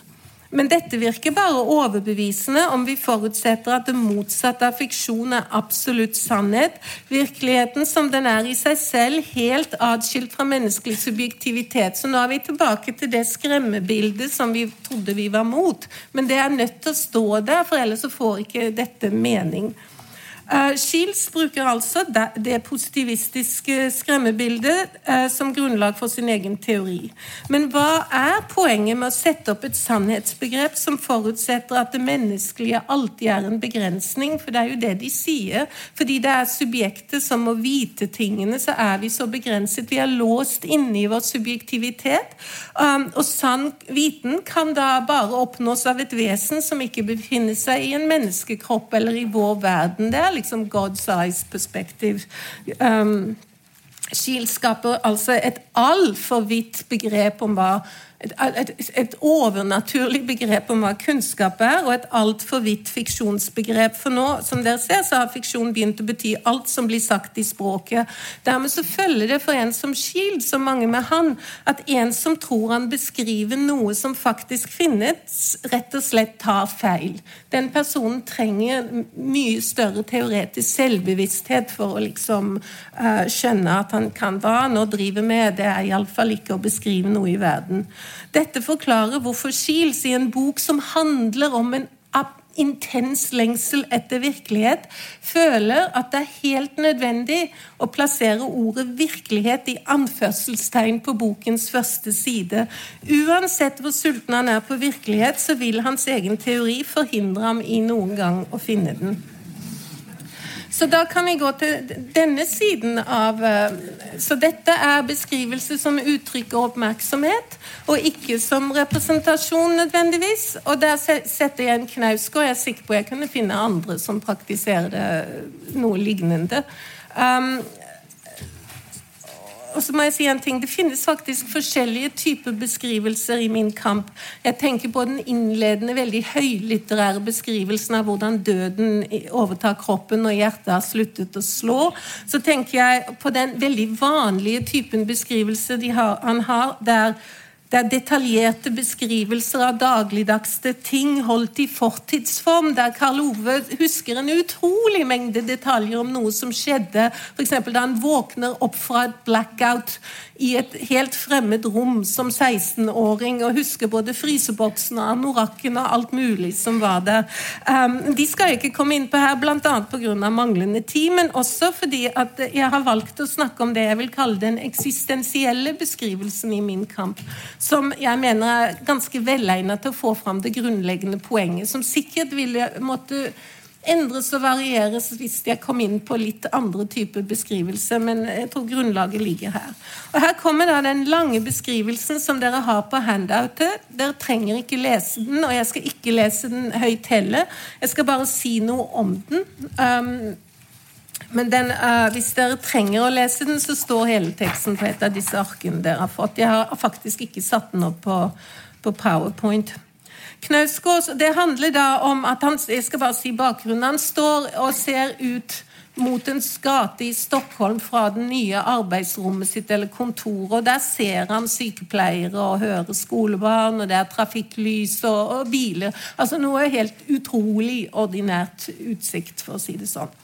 Men dette virker bare overbevisende om vi forutsetter at det motsatte av fiksjon er absolutt sannhet, virkeligheten som den er i seg selv, helt atskilt fra menneskelig subjektivitet. Så nå er vi tilbake til det skremmebildet som vi trodde vi var mot. Men det er nødt til å stå der, for ellers så får ikke dette mening. Uh, Shields bruker altså det positivistiske skremmebildet uh, som grunnlag for sin egen teori. Men hva er poenget med å sette opp et sannhetsbegrep som forutsetter at det menneskelige alltid er en begrensning? For det er jo det de sier. Fordi det er subjektet som må vite tingene, så er vi så begrenset. Vi er låst inne i vår subjektivitet. Um, og sann viten kan da bare oppnås av et vesen som ikke befinner seg i en menneskekropp eller i vår verden. Det er liksom God's eyes perspektiv. Um, Shield altså et altfor vidt begrep om hva et, et, et, overnaturlig begrep om hva kunnskap er, og et altfor vidt fiksjonsbegrep. For nå, som dere ser, så har fiksjon begynt å bety alt som blir sagt i språket. Dermed så følger det for en som Shield, så mange med han, at en som tror han beskriver noe som faktisk finnes, rett og slett tar feil. Den personen trenger mye større teoretisk selvbevissthet for å liksom uh, skjønne at han kan hva han nå driver med. Det er iallfall ikke å beskrive noe i verden. Dette forklarer hvorfor Shields i en bok som handler om en intens lengsel etter virkelighet, føler at det er helt nødvendig å plassere ordet 'virkelighet' i anførselstegn på bokens første side. Uansett hvor sulten han er på virkelighet, så vil hans egen teori forhindre ham i noen gang å finne den. Så da kan vi gå til denne siden av eh, Så dette er beskrivelse som uttrykker oppmerksomhet, og ikke som representasjon nødvendigvis. Og der setter jeg en Knausgård. Jeg er sikker på jeg kunne finne andre som praktiserer det noe lignende. Um, og så må jeg si en ting, Det finnes faktisk forskjellige typer beskrivelser i min kamp. Jeg tenker på den innledende, veldig høylitterære beskrivelsen av hvordan døden overtar kroppen når hjertet har sluttet å slå. Så tenker jeg på den veldig vanlige typen beskrivelse har, han har, der det er detaljerte beskrivelser av dagligdagste ting holdt i fortidsform, der Karl Ove husker en utrolig mengde detaljer om noe som skjedde, f.eks. da han våkner opp fra et blackout i et helt fremmed rom som 16-åring og husker både fryseboksen og anorakken og alt mulig som var der. Um, de skal jeg ikke komme inn på her, bl.a. pga. manglende tid, men også fordi at jeg har valgt å snakke om det jeg vil kalle den eksistensielle beskrivelsen i min kamp, som jeg mener er ganske velegnet til å få fram det grunnleggende poenget, som sikkert ville måtte endres og varieres hvis jeg kom inn på litt andre typer beskrivelse, men jeg tror grunnlaget ligger her. Og Her kommer da den lange beskrivelsen som dere har på handoutet. Dere trenger ikke lese den, og jeg skal ikke lese den høyt heller. Jeg skal bare si noe om den. Um, men den, uh, hvis dere trenger å lese den, så står hele teksten på et av disse arkene dere har fått. Jeg har faktisk ikke satt den opp på, på PowerPoint. Knausgård det handler da om at han jeg skal bare si bakgrunnen, han står og ser ut mot en gate i Stockholm fra det nye arbeidsrommet sitt eller kontoret. og Der ser han sykepleiere og hører skolebarn, og det er trafikklys og, og biler. Altså noe helt utrolig ordinært utsikt, for å si det sånn.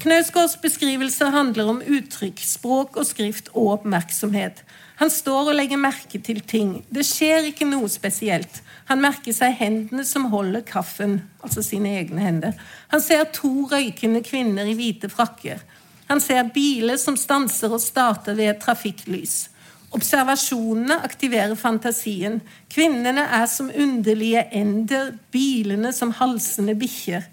Knausgårds beskrivelse handler om uttrykk, språk og skrift og oppmerksomhet. Han står og legger merke til ting. Det skjer ikke noe spesielt. Han merker seg hendene som holder kaffen, altså sine egne hender. Han ser to røykende kvinner i hvite frakker. Han ser biler som stanser og starter ved et trafikklys. Observasjonene aktiverer fantasien. Kvinnene er som underlige ender, bilene som halsende bikkjer.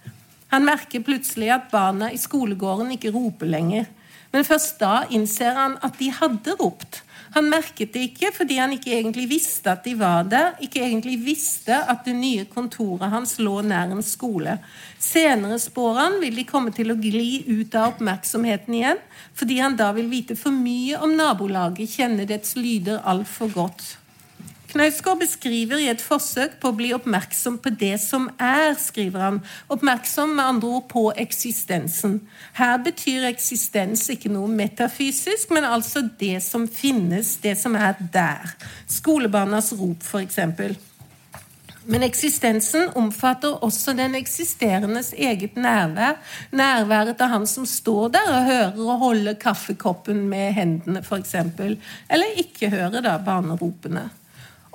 Han merker plutselig at barna i skolegården ikke roper lenger. Men først da innser han at de hadde ropt. Han merket det ikke fordi han ikke egentlig visste at de var der, ikke egentlig visste at det nye kontoret hans lå nær en skole. Senere spår han vil de komme til å gli ut av oppmerksomheten igjen, fordi han da vil vite for mye om nabolaget, kjenne dets lyder altfor godt. Knausgård beskriver i et forsøk på å bli oppmerksom på det som er, skriver han. Oppmerksom med andre ord på eksistensen. Her betyr eksistens ikke noe metafysisk, men altså det som finnes, det som er der. Skolebarnas rop, f.eks. Men eksistensen omfatter også den eksisterendes eget nærvær. Nærværet av han som står der og hører og holder kaffekoppen med hendene, f.eks. Eller ikke hører da barneropene.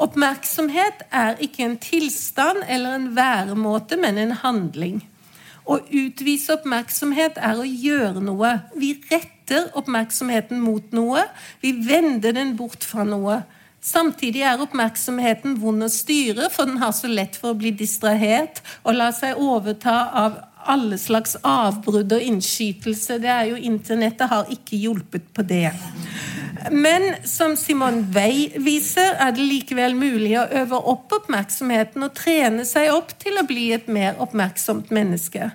Oppmerksomhet er ikke en tilstand eller en væremåte, men en handling. Å utvise oppmerksomhet er å gjøre noe. Vi retter oppmerksomheten mot noe. Vi vender den bort fra noe. Samtidig er oppmerksomheten vond å styre, for den har så lett for å bli distrahert og la seg overta av alle slags avbrudd og innskytelse. Det er jo Internettet har ikke hjulpet på det. Men som Simon Wey viser, er det likevel mulig å øve opp oppmerksomheten og trene seg opp til å bli et mer oppmerksomt menneske.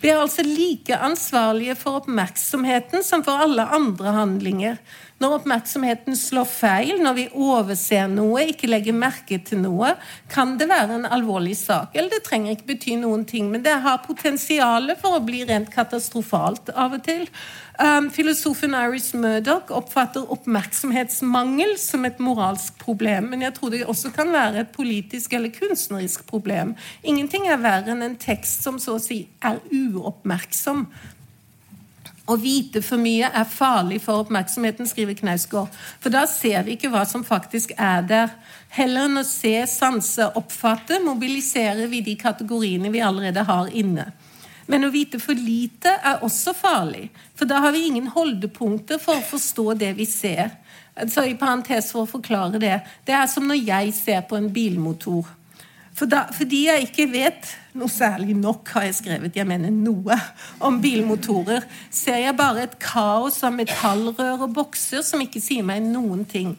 Vi er altså like ansvarlige for oppmerksomheten som for alle andre handlinger. Når oppmerksomheten slår feil, når vi overser noe, ikke legger merke til noe, kan det være en alvorlig sak. Eller det trenger ikke bety noen ting, men det har potensial for å bli rent katastrofalt av og til. Um, filosofen Iris Murdoch oppfatter oppmerksomhetsmangel som et moralsk problem, men jeg tror det også kan være et politisk eller kunstnerisk problem. Ingenting er verre enn en tekst som så å si er uoppmerksom. Å vite for mye er farlig for oppmerksomheten, skriver Knausgård. For da ser vi ikke hva som faktisk er der. Heller enn å se, sanse, oppfatte, mobiliserer vi de kategoriene vi allerede har inne. Men å vite for lite er også farlig, for da har vi ingen holdepunkter for å forstå det vi ser. Så i parentes for å forklare det. Det er som når jeg ser på en bilmotor. For da, fordi jeg ikke vet noe særlig nok, har jeg skrevet, jeg mener noe, om bilmotorer, ser jeg bare et kaos av metallrør og bokser som ikke sier meg noen ting.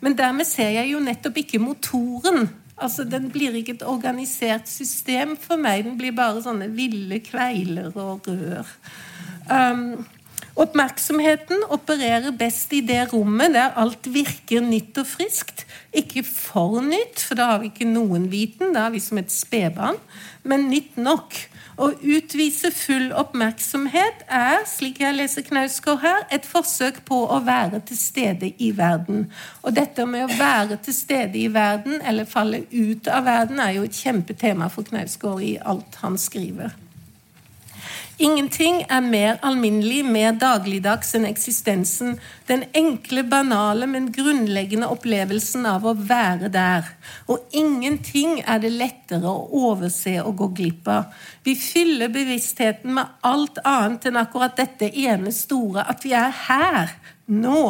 Men dermed ser jeg jo nettopp ikke motoren. Altså, Den blir ikke et organisert system for meg. Den blir bare sånne ville kveiler og rør. Um, Oppmerksomheten opererer best i det rommet der alt virker nytt og friskt. Ikke for nytt, for da har vi ikke noen viten, da er vi som et spedbarn, men nytt nok. Å utvise full oppmerksomhet er, slik jeg leser Knausgård her, et forsøk på å være til stede i verden. Og dette med å være til stede i verden, eller falle ut av verden, er jo et kjempetema for Knausgård i alt han skriver. Ingenting er mer alminnelig, mer dagligdags enn eksistensen. Den enkle, banale, men grunnleggende opplevelsen av å være der. Og ingenting er det lettere å overse og gå glipp av. Vi fyller bevisstheten med alt annet enn akkurat dette ene store, at vi er her, nå.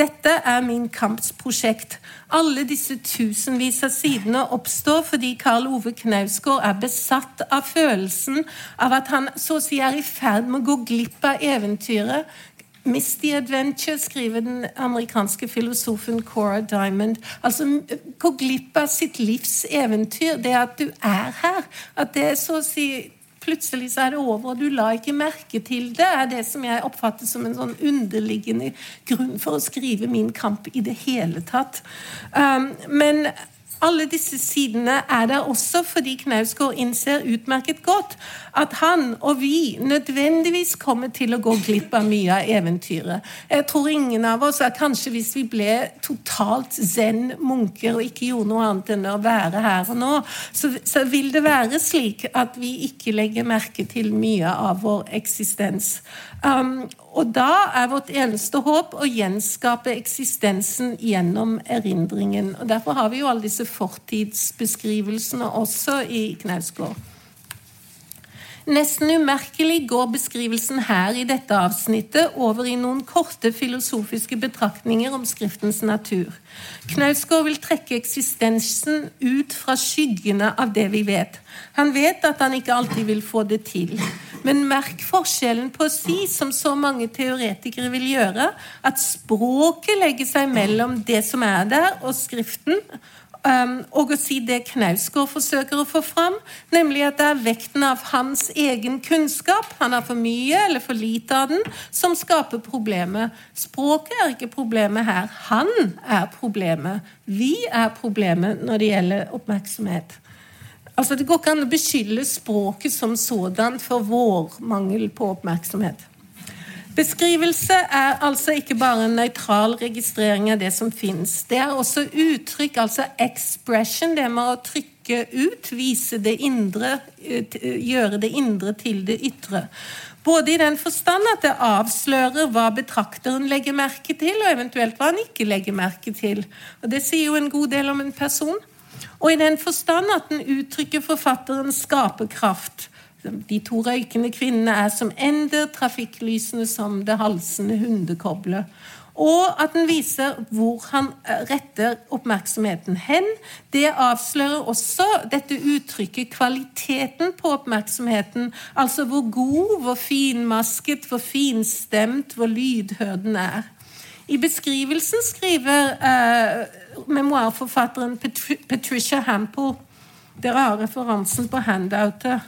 Dette er min kamps prosjekt. Alle disse tusenvis av sidene oppstår fordi Karl Ove Knausgård er besatt av følelsen av at han så å si er i ferd med å gå glipp av eventyret. Misty Adventure, skriver den amerikanske filosofen Cora Diamond. Altså gå glipp av sitt livs eventyr. Det at du er her. At det er så å si plutselig så er det over, og du la ikke merke til det, er det som jeg oppfatter som en sånn underliggende grunn for å skrive min kamp i det hele tatt. Um, men alle disse sidene er der også fordi Knausgård innser utmerket godt at han og vi nødvendigvis kommer til å gå glipp av mye av eventyret. Jeg tror ingen av oss er kanskje hvis vi ble totalt zen-munker og ikke gjorde noe annet enn å være her og nå, så, så vil det være slik at vi ikke legger merke til mye av vår eksistens. Um, og da er vårt eneste håp å gjenskape eksistensen gjennom erindringen. Og Derfor har vi jo alle disse fortidsbeskrivelsene også i Knausgård. Nesten umerkelig går beskrivelsen her i dette avsnittet over i noen korte filosofiske betraktninger om Skriftens natur. Knausgård vil trekke eksistensen ut fra skyggene av det vi vet. Han vet at han ikke alltid vil få det til. Men merk forskjellen på å si, som så mange teoretikere vil gjøre, at språket legger seg mellom det som er der, og Skriften, og å si det Knausgård forsøker å få fram, nemlig at det er vekten av hans egen kunnskap, han har for mye eller for lite av den, som skaper problemet. Språket er ikke problemet her. Han er problemet. Vi er problemet når det gjelder oppmerksomhet. Altså, Det går ikke an å beskylde språket som sådan for vår mangel på oppmerksomhet. Beskrivelse er altså ikke bare en nøytral registrering av det som fins. Det er også uttrykk, altså expression, det med å trykke ut, vise det indre, gjøre det indre til det ytre. Både i den forstand at det avslører hva betrakteren legger merke til, og eventuelt hva han ikke legger merke til. Og Det sier jo en god del om en person. Og i den forstand at den uttrykker forfatterens skaperkraft de to røykende kvinnene er som ender, trafikklysene som det halsende hundekoblet. Og at den viser hvor han eh, retter oppmerksomheten hen. Det avslører også dette uttrykket, kvaliteten på oppmerksomheten. Altså hvor god, hvor finmasket, hvor finstemt, hvor lydhør den er. I beskrivelsen skriver eh, memoarforfatteren Patricia Hample Dere har referansen på handoutet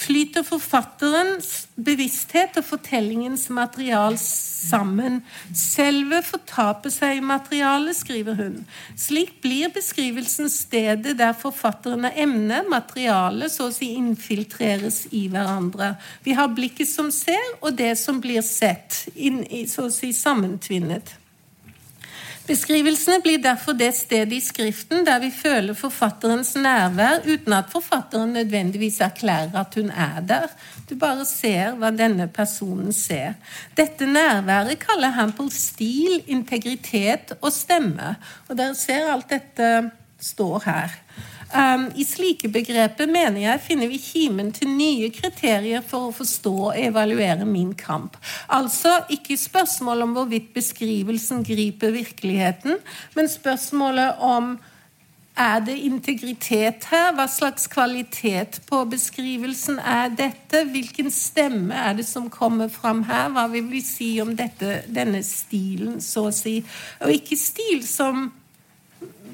flyter forfatterens bevissthet og fortellingens material sammen. Selve fortaper seg i materialet, skriver hun. Slik blir beskrivelsen stedet der forfatteren og emnet, materialet, så å si infiltreres i hverandre. Vi har blikket som ser, og det som blir sett, inn så å si sammentvinnet. Beskrivelsene blir derfor det stedet i Skriften der vi føler forfatterens nærvær uten at forfatteren nødvendigvis erklærer at hun er der. Du bare ser hva denne personen ser. Dette nærværet kaller Hampel stil, integritet og stemme. Og dere ser alt dette står her. Um, I slike begreper mener jeg finner vi kimen til nye kriterier for å forstå og evaluere min kamp. Altså ikke spørsmål om hvorvidt beskrivelsen griper virkeligheten, men spørsmålet om er det integritet her? Hva slags kvalitet på beskrivelsen er dette? Hvilken stemme er det som kommer fram her? Hva vil vi si om dette, denne stilen, så å si? Og ikke stil som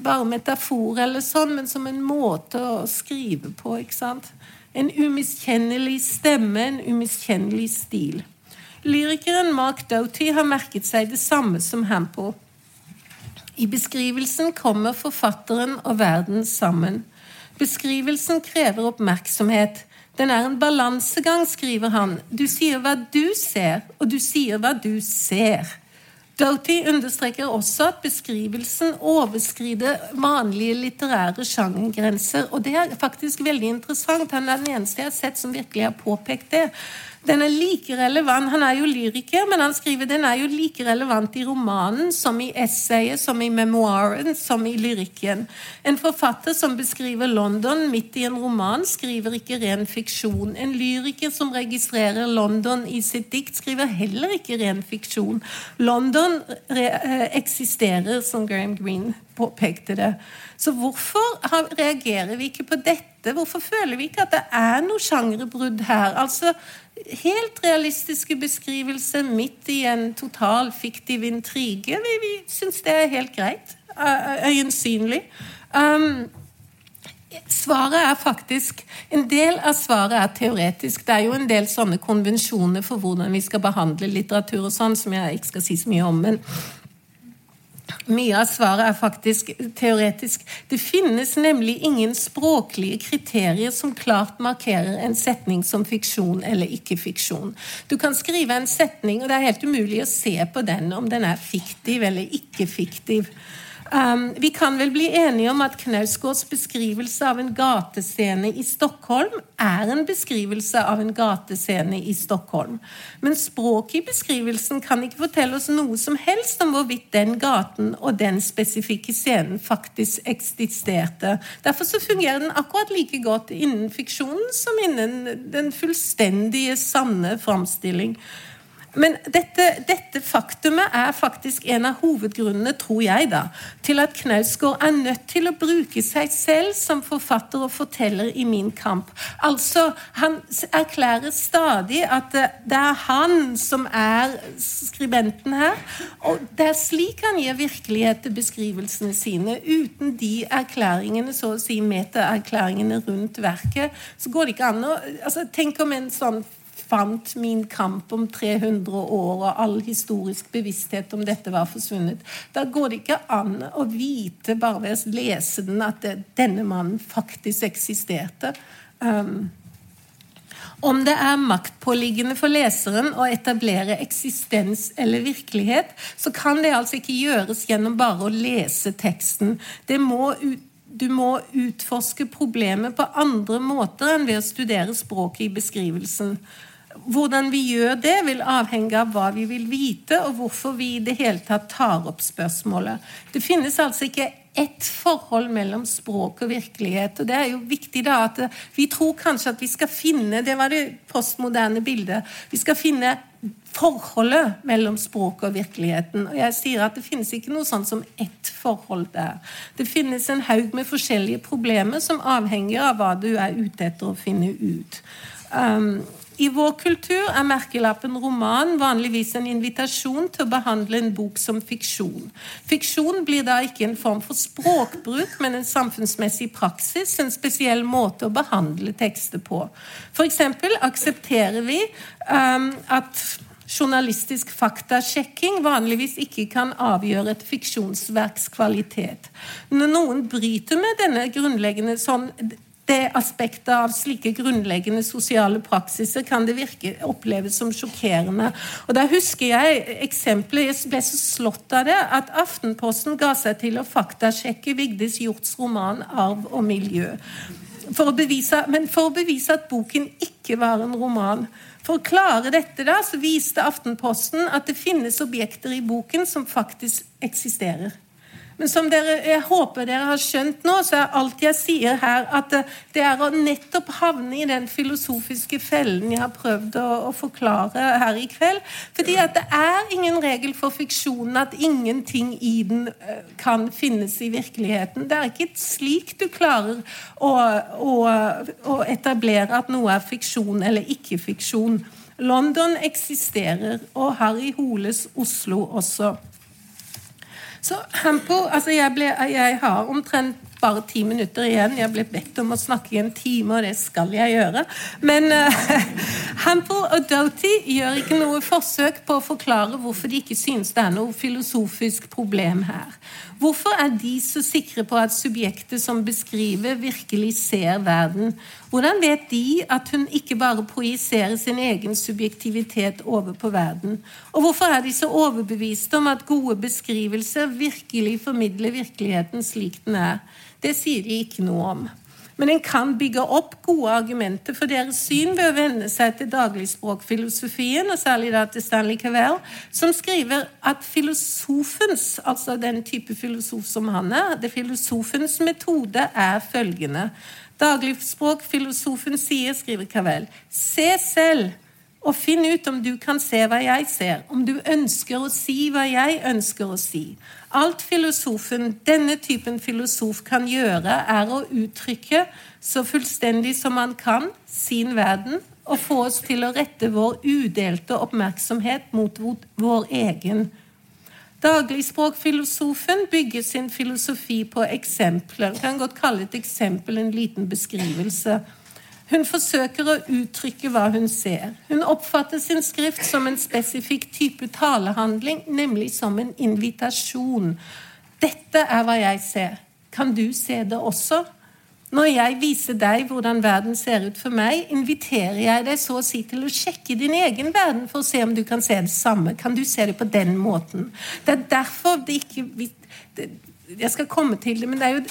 bare metafor eller sånn, men som en måte å skrive på. ikke sant? En umiskjennelig stemme, en umiskjennelig stil. Lyrikeren Mark Doughty har merket seg det samme som Hampo. I beskrivelsen kommer forfatteren og verden sammen. Beskrivelsen krever oppmerksomhet. Den er en balansegang, skriver han. Du sier hva du ser, og du sier hva du ser. Doughty understreker også at beskrivelsen overskrider vanlige litterære sjangergrenser. Og det er faktisk veldig interessant. Han er den eneste jeg har sett som virkelig har påpekt det. Den er like relevant, Han er jo lyriker, men han skriver den er jo like relevant i romanen som i essayet, som i memoaren, som i lyrikken. En forfatter som beskriver London midt i en roman, skriver ikke ren fiksjon. En lyriker som registrerer London i sitt dikt, skriver heller ikke ren fiksjon. London eh, eksisterer, som Graham Greene påpekte det. Så hvorfor reagerer vi ikke på dette? Hvorfor føler vi ikke at det er noe sjangerbrudd her? Altså, helt realistiske beskrivelser midt i en total fiktiv intrige. Vi, vi syns det er helt greit. Øyensynlig. Um, Svaret er faktisk En del av svaret er teoretisk. Det er jo en del sånne konvensjoner for hvordan vi skal behandle litteratur og sånn, som jeg ikke skal si så mye om. men mye av svaret er faktisk teoretisk. Det finnes nemlig ingen språklige kriterier som klart markerer en setning som fiksjon eller ikke-fiksjon. Du kan skrive en setning, og det er helt umulig å se på den om den er fiktiv eller ikke-fiktiv. Um, vi kan vel bli enige om at Knausgårds beskrivelse av en gatescene i Stockholm er en beskrivelse av en gatescene i Stockholm. Men språket i beskrivelsen kan ikke fortelle oss noe som helst om hvorvidt den gaten og den spesifikke scenen faktisk eksisterte. Derfor så fungerer den akkurat like godt innen fiksjonen som innen den fullstendige, sanne framstilling. Men dette, dette, faktumet er faktisk en av hovedgrunnene, tror jeg, da, til at Knausgård er nødt til å bruke seg selv som forfatter og forteller i Min kamp. Altså, Han erklærer stadig at det er han som er skribenten her. Og det er slik han gir virkelighet til beskrivelsene sine. Uten de erklæringene, så å si meta-erklæringene rundt verket, så går det ikke an å altså, Tenk om en sånn fant min kamp om 300 år, og all historisk bevissthet om dette var forsvunnet. Da går det ikke an å vite, bare ved å lese den, at det, denne mannen faktisk eksisterte. Um, om det er maktpåliggende for leseren å etablere eksistens eller virkelighet, så kan det altså ikke gjøres gjennom bare å lese teksten. Må ut, du må utforske problemet på andre måter enn ved å studere språket i beskrivelsen. Hvordan vi gjør det, vil avhenge av hva vi vil vite, og hvorfor vi i det hele tatt tar opp spørsmålet. Det finnes altså ikke ett forhold mellom språk og virkelighet. og Det er jo viktig da at vi tror kanskje at vi skal finne Det var det postmoderne bildet. Vi skal finne forholdet mellom språket og virkeligheten. Og jeg sier at det finnes ikke noe sånn som ett forhold der. Det finnes en haug med forskjellige problemer som avhenger av hva du er ute etter å finne ut. Um, i vår kultur er merkelappen roman vanligvis en invitasjon til å behandle en bok som fiksjon. Fiksjon blir da ikke en form for språkbruk, men en samfunnsmessig praksis, en spesiell måte å behandle tekster på. F.eks. aksepterer vi um, at journalistisk faktasjekking vanligvis ikke kan avgjøre et fiksjonsverks kvalitet. Når noen bryter med denne grunnleggende sånn det aspektet av slike grunnleggende sosiale praksiser kan det virke oppleves som sjokkerende. Og Da husker jeg eksempelet Jeg ble så slått av det at Aftenposten ga seg til å faktasjekke Vigdis Hjorts roman 'Arv og miljø'. For bevise, men for å bevise at boken ikke var en roman. For å klare dette da, så viste Aftenposten at det finnes objekter i boken som faktisk eksisterer. Men som dere, jeg håper dere har skjønt nå, så er alt jeg sier her, at det er å nettopp havne i den filosofiske fellen jeg har prøvd å, å forklare her i kveld. Fordi at det er ingen regel for fiksjonen at ingenting i den eh, kan finnes i virkeligheten. Det er ikke slik du klarer å, å, å etablere at noe er fiksjon eller ikke fiksjon. London eksisterer, og Harry Holes Oslo også. Så Hampo altså jeg, ble, jeg har omtrent bare ti minutter igjen. Jeg ble bedt om å snakke i en time, og det skal jeg gjøre. Men *laughs* uh, Hampel og Doughty gjør ikke noe forsøk på å forklare hvorfor de ikke synes det er noe filosofisk problem her. Hvorfor er de så sikre på at subjektet som beskriver, virkelig ser verden? Hvordan vet de at hun ikke bare projiserer sin egen subjektivitet over på verden? Og hvorfor er de så overbeviste om at gode beskrivelser virkelig formidler virkeligheten slik den er? Det sier de ikke noe om. Men en kan bygge opp gode argumenter for deres syn ved å venne seg til dagligspråkfilosofien, og særlig da til Stanley Cavell, som skriver at filosofens, altså den type filosof som han er, det filosofens metode er følgende. Dagligspråkfilosofen sier, skriver Cavell, se selv og finn ut om du kan se hva jeg ser, om du ønsker å si hva jeg ønsker å si. Alt filosofen, denne typen filosof, kan gjøre, er å uttrykke så fullstendig som man kan sin verden, og få oss til å rette vår udelte oppmerksomhet mot vår egen. Dagligspråkfilosofen bygger sin filosofi på eksempler. Jeg kan godt kalle et eksempel en liten beskrivelse. Hun forsøker å uttrykke hva hun ser. Hun oppfatter sin skrift som en spesifikk type talehandling, nemlig som en invitasjon. Dette er hva jeg ser. Kan du se det også? Når jeg viser deg hvordan verden ser ut for meg, inviterer jeg deg så å si til å sjekke din egen verden for å se om du kan se det samme. Kan du se det på den måten? Det er derfor det ikke Jeg skal komme til det, men det er jo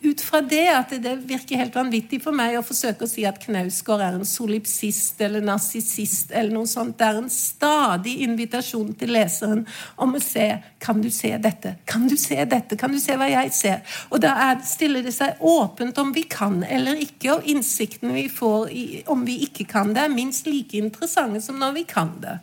ut fra det at det virker helt vanvittig for meg å forsøke å si at Knausgård er en solipsist eller narsissist eller noe sånt. Det er en stadig invitasjon til leseren om å se Kan du se dette? Kan du se dette? Kan du se hva jeg ser? Og da er, stiller det seg åpent om vi kan eller ikke, og innsiktene vi får i, om vi ikke kan det, er minst like interessante som når vi kan det.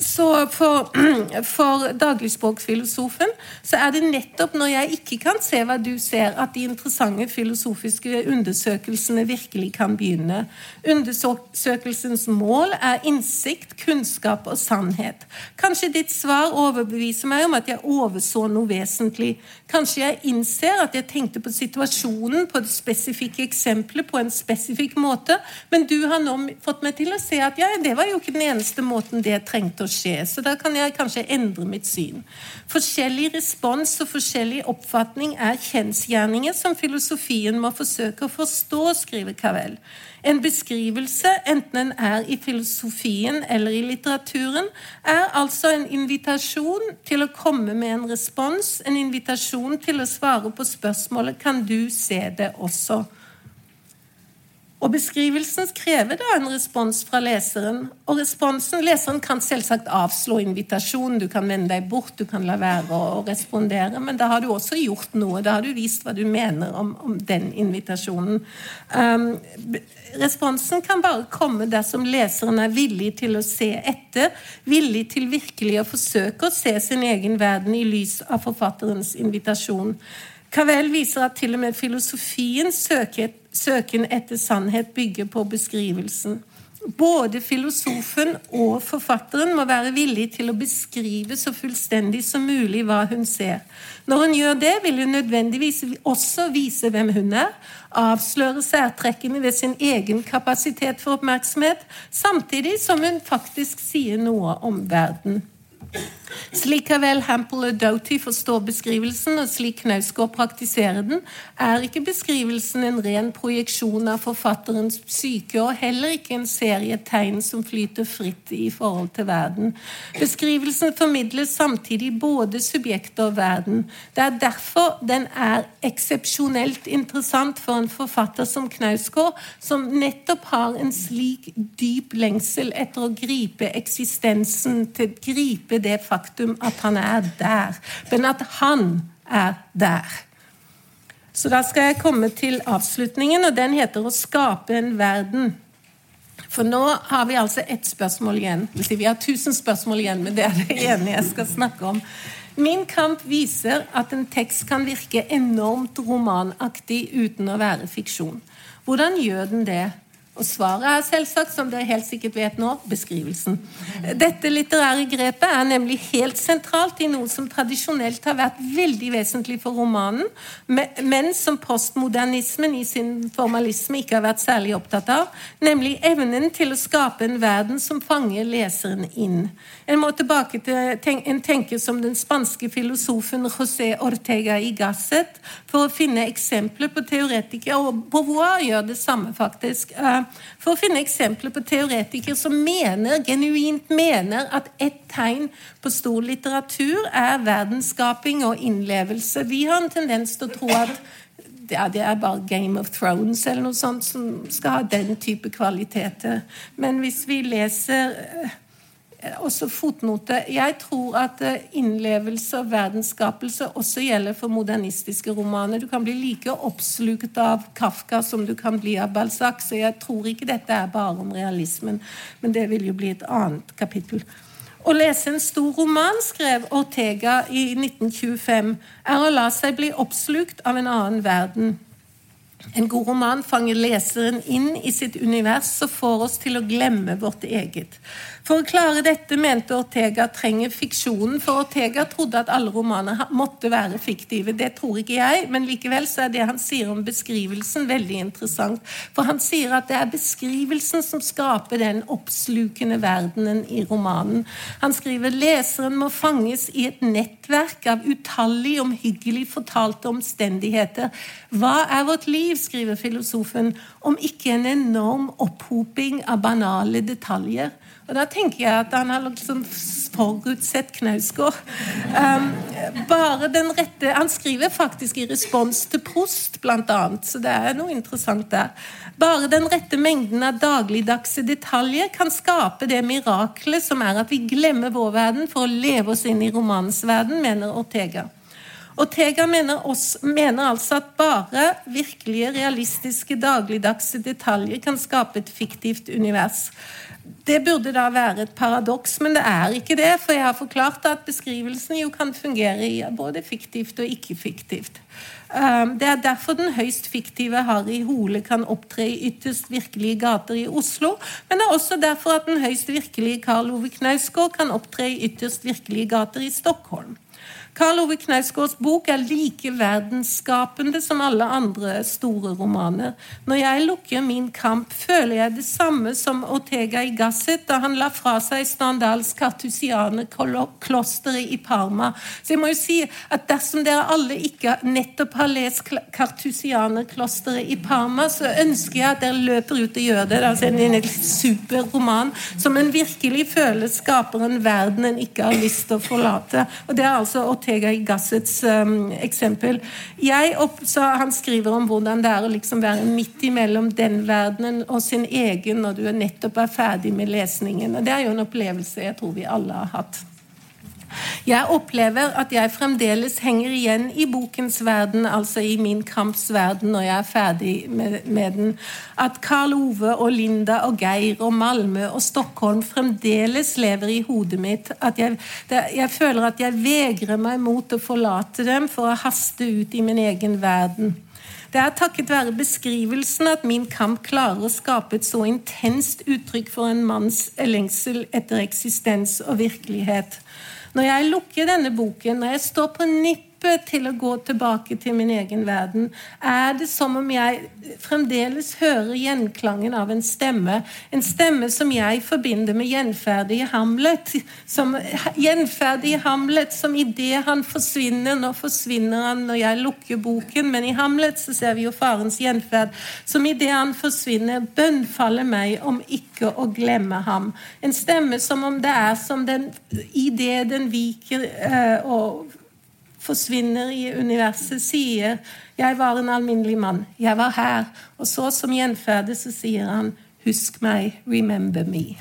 Så for, *clears throat* for dagligspråkfilosofen så er det nettopp når jeg ikke kan se hva du ser, at de interessante filosofiske undersøkelsene virkelig kan begynne. Undersøkelsens mål er innsikt, kunnskap og sannhet. Kanskje ditt svar overbeviser meg om at jeg overså noe vesentlig. Kanskje jeg innser at jeg tenkte på situasjonen, på det spesifikke eksempelet, på en spesifikk måte, men du har nå fått meg til å se at ja, det var jo ikke den eneste måten det trengte å skje. Så da kan jeg kanskje endre mitt syn. Forskjellig respons og forskjellig oppfatning er kjensgjerninger som filosofien må forsøke å forstå, skriver Cavell. En beskrivelse, enten den er i filosofien eller i litteraturen, er altså en invitasjon til å komme med en respons, en invitasjon til å svare på spørsmålet 'Kan du se det også?' Og Beskrivelsen krever da en respons fra leseren. Og responsen, Leseren kan selvsagt avslå invitasjonen. Du kan vende deg bort, du kan la være å respondere. Men da har du også gjort noe. Da har du vist hva du mener om, om den invitasjonen. Um, responsen kan bare komme dersom leseren er villig til å se etter. Villig til virkelig å forsøke å se sin egen verden i lys av forfatterens invitasjon. Cavell viser at til og med filosofien søker søken etter sannhet bygger på beskrivelsen. Både filosofen og forfatteren må være villig til å beskrive så fullstendig som mulig hva hun ser. Når hun gjør det, vil hun nødvendigvis også vise hvem hun er, avsløre særtrekkene ved sin egen kapasitet for oppmerksomhet, samtidig som hun faktisk sier noe om verden. Slik Havel, Hampel og Doughty forstår beskrivelsen, og slik Knausgård praktiserer den, er ikke beskrivelsen en ren projeksjon av forfatterens psyke, og heller ikke en serie tegn som flyter fritt i forhold til verden. Beskrivelsen formidler samtidig både subjektet og verden. Det er derfor den er eksepsjonelt interessant for en forfatter som Knausgård, som nettopp har en slik dyp lengsel etter å gripe eksistensen, til gripe det faktum at han er der, men at han er der. Så da skal jeg komme til avslutningen, og den heter 'Å skape en verden'. For nå har vi altså ett spørsmål igjen. Vi har tusen spørsmål igjen, men det er det ene jeg skal snakke om. Min kamp viser at en tekst kan virke enormt romanaktig uten å være fiksjon. Hvordan gjør den det? Og svaret er selvsagt, som dere helt sikkert vet nå, beskrivelsen. Dette litterære grepet er nemlig helt sentralt i noe som tradisjonelt har vært veldig vesentlig for romanen, men som postmodernismen i sin formalisme ikke har vært særlig opptatt av, nemlig evnen til å skape en verden som fanger leseren inn. En må tilbake til en tenker som den spanske filosofen José Ortega y Gasset for å finne eksempler på teoretikere, og Beauvoir gjør det samme, faktisk for å finne eksempler på teoretikere som mener, genuint mener at ett tegn på stor litteratur er verdensskaping og innlevelse. Vi har en tendens til å tro at ja, det er bare Game of Thrones eller noe sånt som skal ha den type kvaliteter. Men hvis vi leser Eh, også fotnote. Jeg tror at eh, innlevelse og verdensskapelse også gjelder for modernistiske romaner. Du kan bli like oppslukt av Kafka som du kan bli av Balzac, så jeg tror ikke dette er bare om realismen, men det vil jo bli et annet kapittel. Å lese en stor roman, skrev Ortega i 1925, er å la seg bli oppslukt av en annen verden. En god roman fanger leseren inn i sitt univers og får oss til å glemme vårt eget. For å klare dette mente Ortega trenger fiksjonen, for Ortega trodde at alle romaner måtte være fiktive. Det tror ikke jeg, men likevel så er det han sier om beskrivelsen, veldig interessant. For han sier at det er beskrivelsen som skaper den oppslukende verdenen i romanen. Han skriver leseren må fanges i et nettverk av utallig omhyggelig fortalte omstendigheter. Hva er vårt liv? Skriver filosofen, om ikke en enorm opphoping av banale detaljer. Og Da tenker jeg at han har liksom forutsett Knausgård. Um, bare den rette Han skriver faktisk i respons til Prost, bl.a., så det er noe interessant der. Bare den rette mengden av dagligdagse detaljer kan skape det miraklet som er at vi glemmer vår verden for å leve oss inn i romanens verden, mener Ortega. Ortega mener, også, mener altså at bare virkelige, realistiske, dagligdagse detaljer kan skape et fiktivt univers. Det burde da være et paradoks, men det er ikke det. For jeg har forklart at beskrivelsen jo kan fungere i både fiktivt og ikke-fiktivt. Um, det er derfor den høyst fiktive Harry Hole kan opptre i ytterst virkelige gater i Oslo. Men det er også derfor at den høyst virkelige Karl Ove Knausgård kan opptre i ytterst virkelige gater i Stockholm. Karl Ove Knausgårds bok er like verdensskapende som alle andre store romaner. Når jeg lukker Min kamp, føler jeg det samme som Ortega i Gasset da han la fra seg Standals kartusianerklosteret i Parma. Så jeg må jo si at dersom dere alle ikke nettopp har lest kartusianerklosteret i Parma, så ønsker jeg at dere løper ut og gjør det. Det er altså en, super roman som en virkelig føler skaper en verden en ikke har lyst til å forlate. Og det er altså Ortega Ortega i Gassets um, eksempel. Opp, han skriver om hvordan det er å liksom være midt imellom den verdenen og sin egen når du nettopp er ferdig med lesningen. Og Det er jo en opplevelse jeg tror vi alle har hatt. Jeg opplever at jeg fremdeles henger igjen i bokens verden, altså i min kamps verden, når jeg er ferdig med, med den. At Karl Ove og Linda og Geir og Malmö og Stockholm fremdeles lever i hodet mitt. At jeg, det, jeg føler at jeg vegrer meg mot å forlate dem for å haste ut i min egen verden. Det er takket være beskrivelsen at min kamp klarer å skape et så intenst uttrykk for en manns lengsel etter eksistens og virkelighet. Når jeg lukker denne boken, når jeg står på nippet grepet til å gå tilbake til min egen verden, er det som om jeg fremdeles hører gjenklangen av en stemme. En stemme som jeg forbinder med gjenferdige Hamlet. Som, gjenferdige Hamlet som idet han forsvinner Nå forsvinner han når jeg lukker boken, men i Hamlet så ser vi jo farens gjenferd. Som idet han forsvinner, bønnfaller meg om ikke å glemme ham. En stemme som om det er som den idet den viker eh, og forsvinner i universet, sier 'Jeg var en alminnelig mann. Jeg var her.' Og så som gjenferdet så sier han 'Husk meg. Remember me'.